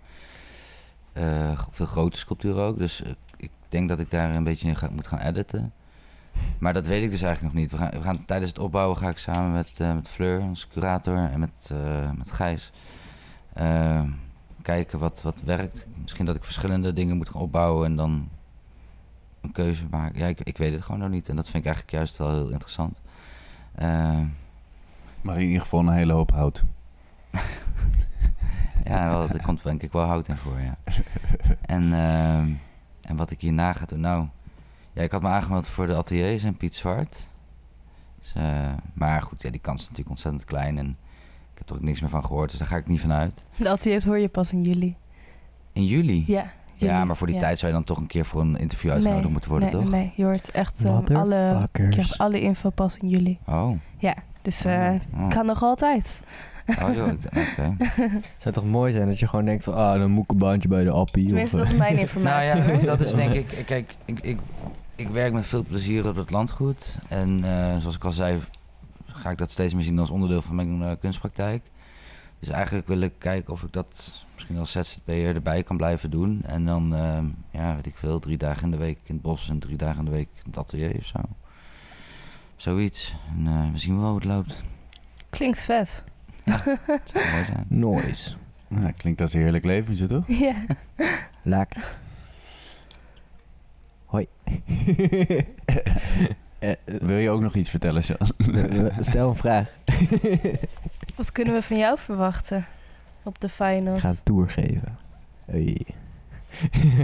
Eh, veel grote sculpturen ook. Dus eh, ik denk dat ik daar een beetje in ga, moet gaan editen. Maar dat weet ik dus eigenlijk nog niet. We gaan, we gaan, tijdens het opbouwen ga ik samen met, eh, met Fleur, onze curator, en met, met Gijs... kijken wat, wat werkt. Misschien dat ik verschillende dingen moet gaan opbouwen en dan een keuze maken. Ja, ik, ik weet het gewoon nog niet. En dat vind ik eigenlijk juist wel heel interessant. Maar in ieder geval een hele hoop hout. (laughs) ja, wel, er komt denk ik wel hout in voor, ja. (laughs) En, ehm, en wat ik hierna ga doen, nou... Ja, ik had me aangemeld voor de ateliers en Piet Zwart. Dus, eh, maar goed, ja, die kans is natuurlijk ontzettend klein. En ik heb er ook niks meer van gehoord, dus daar ga ik niet van uit. De ateliers hoor je pas in juli. In juli? Ja. Ja, maar voor die ja. tijd zou je dan toch een keer voor een interview uitgenodigd nee, moeten worden, nee, toch? Nee, je hoort echt ehm, alle, je krijgt alle info pas in juli. Oh. Ja, dus eh oh. kan nog altijd. (laughs) Oh joh, oké. Het zou toch mooi zijn dat je gewoon denkt van, ah, dan moet ik een baantje bij de appie. Tenminste, of, dat is eh, mijn Nou informatie. ja, hoor. (laughs) dat is denk ik... Kijk, ik, ik, ik werk met veel plezier op het landgoed. En eh, zoals ik al zei, ga ik dat steeds meer zien als onderdeel van mijn eh, kunstpraktijk. Dus eigenlijk wil ik kijken of ik dat misschien als ZZP'er erbij kan blijven doen. En dan, ja, weet ik veel, drie dagen in de week in het bos en drie dagen in de week in het atelier of zo. Zoiets. En eh, we zien wel hoe het loopt. Klinkt vet. Het zou mooi zijn. Noise. Nou, klinkt als een heerlijk leventje, toch? ja. (laughs) Lekker. Hoi. (laughs) Eh, eh, Wil je ook nog iets vertellen, Sean? eh, Stel een vraag. (laughs) Wat kunnen we van jou verwachten op de Ik finals. ga een tour geven. Hey.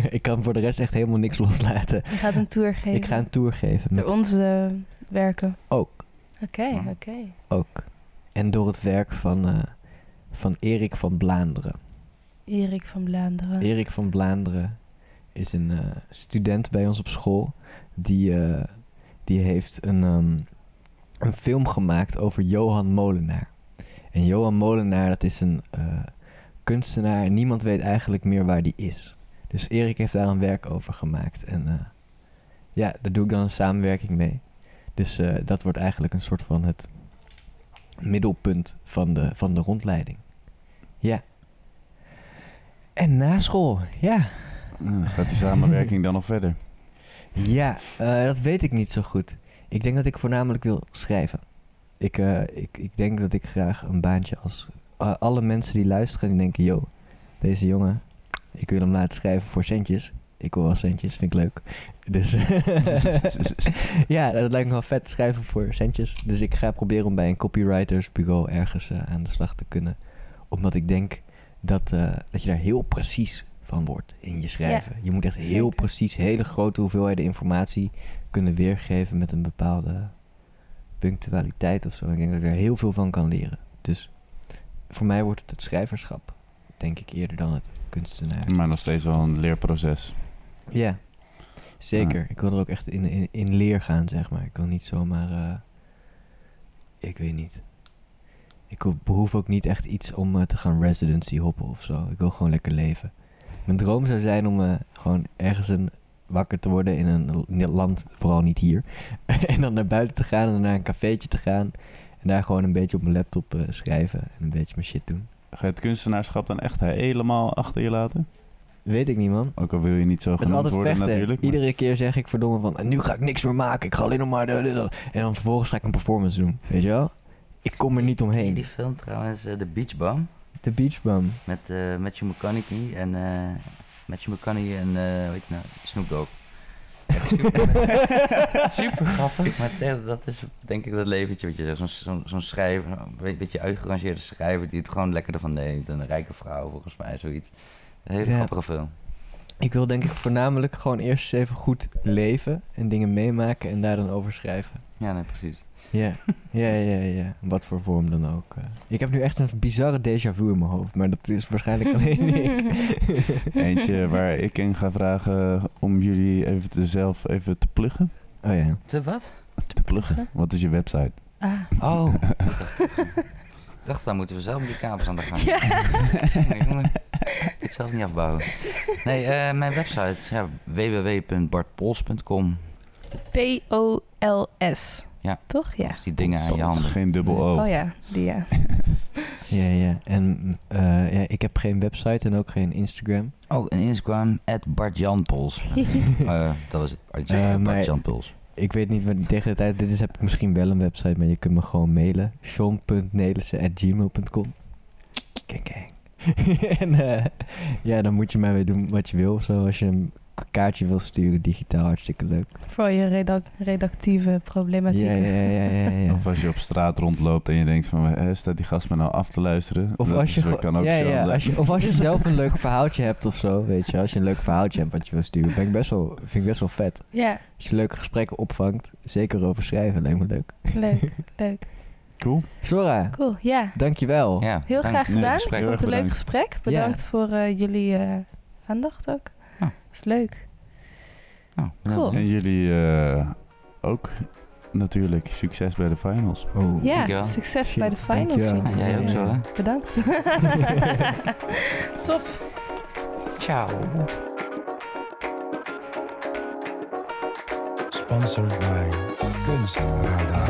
ik kan voor de rest echt helemaal niks loslaten. Je gaat een tour geven. Ik ga een tour geven. Door Met onze werken. ook, Oké, Ja. oké. ook. En door het werk van, eh, van Erik van Blaanderen. Erik van Vlaanderen. Erik van Blaanderen is een eh, student bij ons op school. Die, eh, die heeft een, ehm, een film gemaakt over Johan Molenaar. En Johan Molenaar, dat is een kunstenaar. En niemand weet eigenlijk meer waar die is. Dus Erik heeft daar een werk over gemaakt. En ja, daar doe ik dan een samenwerking mee. Dus dat wordt eigenlijk een soort van het middelpunt van de, van de rondleiding. Ja. En na school, ja. Ja, gaat die samenwerking dan nog verder? Ja, eh, dat weet ik niet zo goed. Ik denk dat ik voornamelijk wil schrijven. Ik, eh, ik, ik denk dat ik graag een baantje als... eh, alle mensen die luisteren, die denken... Yo, deze jongen, ik wil hem laten schrijven voor centjes. Ik wil wel centjes, vind ik leuk. Dus (laughs) (laughs) ja, dat lijkt me wel vet, schrijven voor centjes. Dus ik ga proberen om bij een copywritersbureau ergens eh, aan de slag te kunnen. Omdat ik denk dat, eh, dat je daar heel precies van wordt in je schrijven. je moet echt heel zeker. precies hele grote hoeveelheden informatie kunnen weergeven met een bepaalde punctualiteit of zo. Ik denk dat ik er heel veel van kan leren. Dus voor mij wordt het het schrijverschap, denk ik, eerder dan het kunstenaar. Maar nog steeds wel een leerproces. Ja, zeker. Ja. Ik wil er ook echt in, in, in leer gaan, zeg maar. Ik wil niet zomaar... eh, ik weet niet. Ik ho- behoef ook niet echt iets om eh, te gaan residency hoppen of zo. Ik wil gewoon lekker leven. Mijn droom zou zijn om eh, gewoon ergens een wakker te worden in een land, vooral niet hier. (laughs) en dan naar buiten te gaan en dan naar een cafeetje te gaan. En daar gewoon een beetje op mijn laptop schrijven en een beetje mijn shit doen. Ga je het kunstenaarschap dan echt helemaal achter je laten? Weet ik niet, man. Ook al wil je niet zo Het is genoemd altijd worden vechten. natuurlijk. maar- Iedere keer zeg ik verdomme van... "En nu ga ik niks meer maken. Ik ga alleen nog maar... de- de- de-" En dan vervolgens ga ik een performance doen. Weet je wel? Ik kom er niet omheen. die film trouwens, eh, The Beach Bum? De Beach Bum. Met eh Matthew McConaughey en... eh Matthew McConaughey en, eh weet je nou, Snoop Dogg. (laughs) Echt super, (laughs) super grappig. Maar het zegt, dat is denk ik dat leventje wat je zegt. Zo'n zo'n zo'n schrijver, een beetje uitgerangeerde schrijver die het gewoon lekker ervan neemt. Een rijke vrouw volgens mij, zoiets. Een hele Ja. grappige film. Ik wil denk ik voornamelijk gewoon eerst eens even goed leven. En dingen meemaken en daar dan over schrijven. Ja, nee, precies. Ja, (laughs) ja, ja, ja. Wat voor vorm dan ook. eh. Ik heb nu echt een bizarre déjà vu in mijn hoofd. Maar dat is waarschijnlijk (laughs) alleen ik. Eentje waar ik in ga vragen om jullie even te zelf even te pluggen. Oh ja. Te wat? Te pluggen. Wat is je website? Ah, Oh. (laughs) ik dacht, dan moeten we zelf met die kabels aan de gang. (laughs) Ja. Jongen. Ik het zelf niet afbouwen. Nee, eh, mijn website, ja, www.bartpols.com. P-O-L-S. Ja. Toch? Ja. Dus die dingen aan je handen. Geen dubbel O. Oh ja, die ja. (laughs) Ja, ja. En eh, ja, ik heb geen website en ook geen Instagram. Oh, en Instagram, at Bart-Jan-Pols. (laughs) Eh, dat was het, Bart- Eh, maar- Bart-Jan-Pols. Ik weet niet, wanneer tegen de tijd dit is, heb ik misschien wel een website, maar je kunt me gewoon mailen. sean.nelissen.gmail.com Kijk, kijk. (laughs) en eh, ja, dan moet je mij weer doen wat je wil. Zo, als je kaartje wil sturen, digitaal, hartstikke leuk. Voor je redac- redactieve problematiek. Ja, ja, ja, ja, ja. Of als je op straat rondloopt en je denkt van, eh, staat die gast me nou af te luisteren? Of Dat als, je, is- kan ook ja, als je, of als je (laughs) zelf een leuk verhaaltje hebt of zo, weet je. Als je een leuk verhaaltje hebt wat je wil sturen, ben ik best wel, vind ik best wel vet. Ja, Als je leuke gesprekken opvangt, zeker over schrijven, lijkt me leuk. leuk, (laughs) leuk. Cool. Sora, Cool, ja. dankjewel. Ja, Heel dank- graag Nee, gedaan. gesprek. Ik vond het een leuk gesprek. Bedankt voor eh, jullie eh, aandacht ook. Ja. is leuk. Nou, Cool. En jullie eh, ook natuurlijk succes bij de finals. Oh. Ja, succes bij de finals. Ja, jij ook zo, hè? Bedankt. (laughs) Top. Ciao. Sponsored by Kunstradar.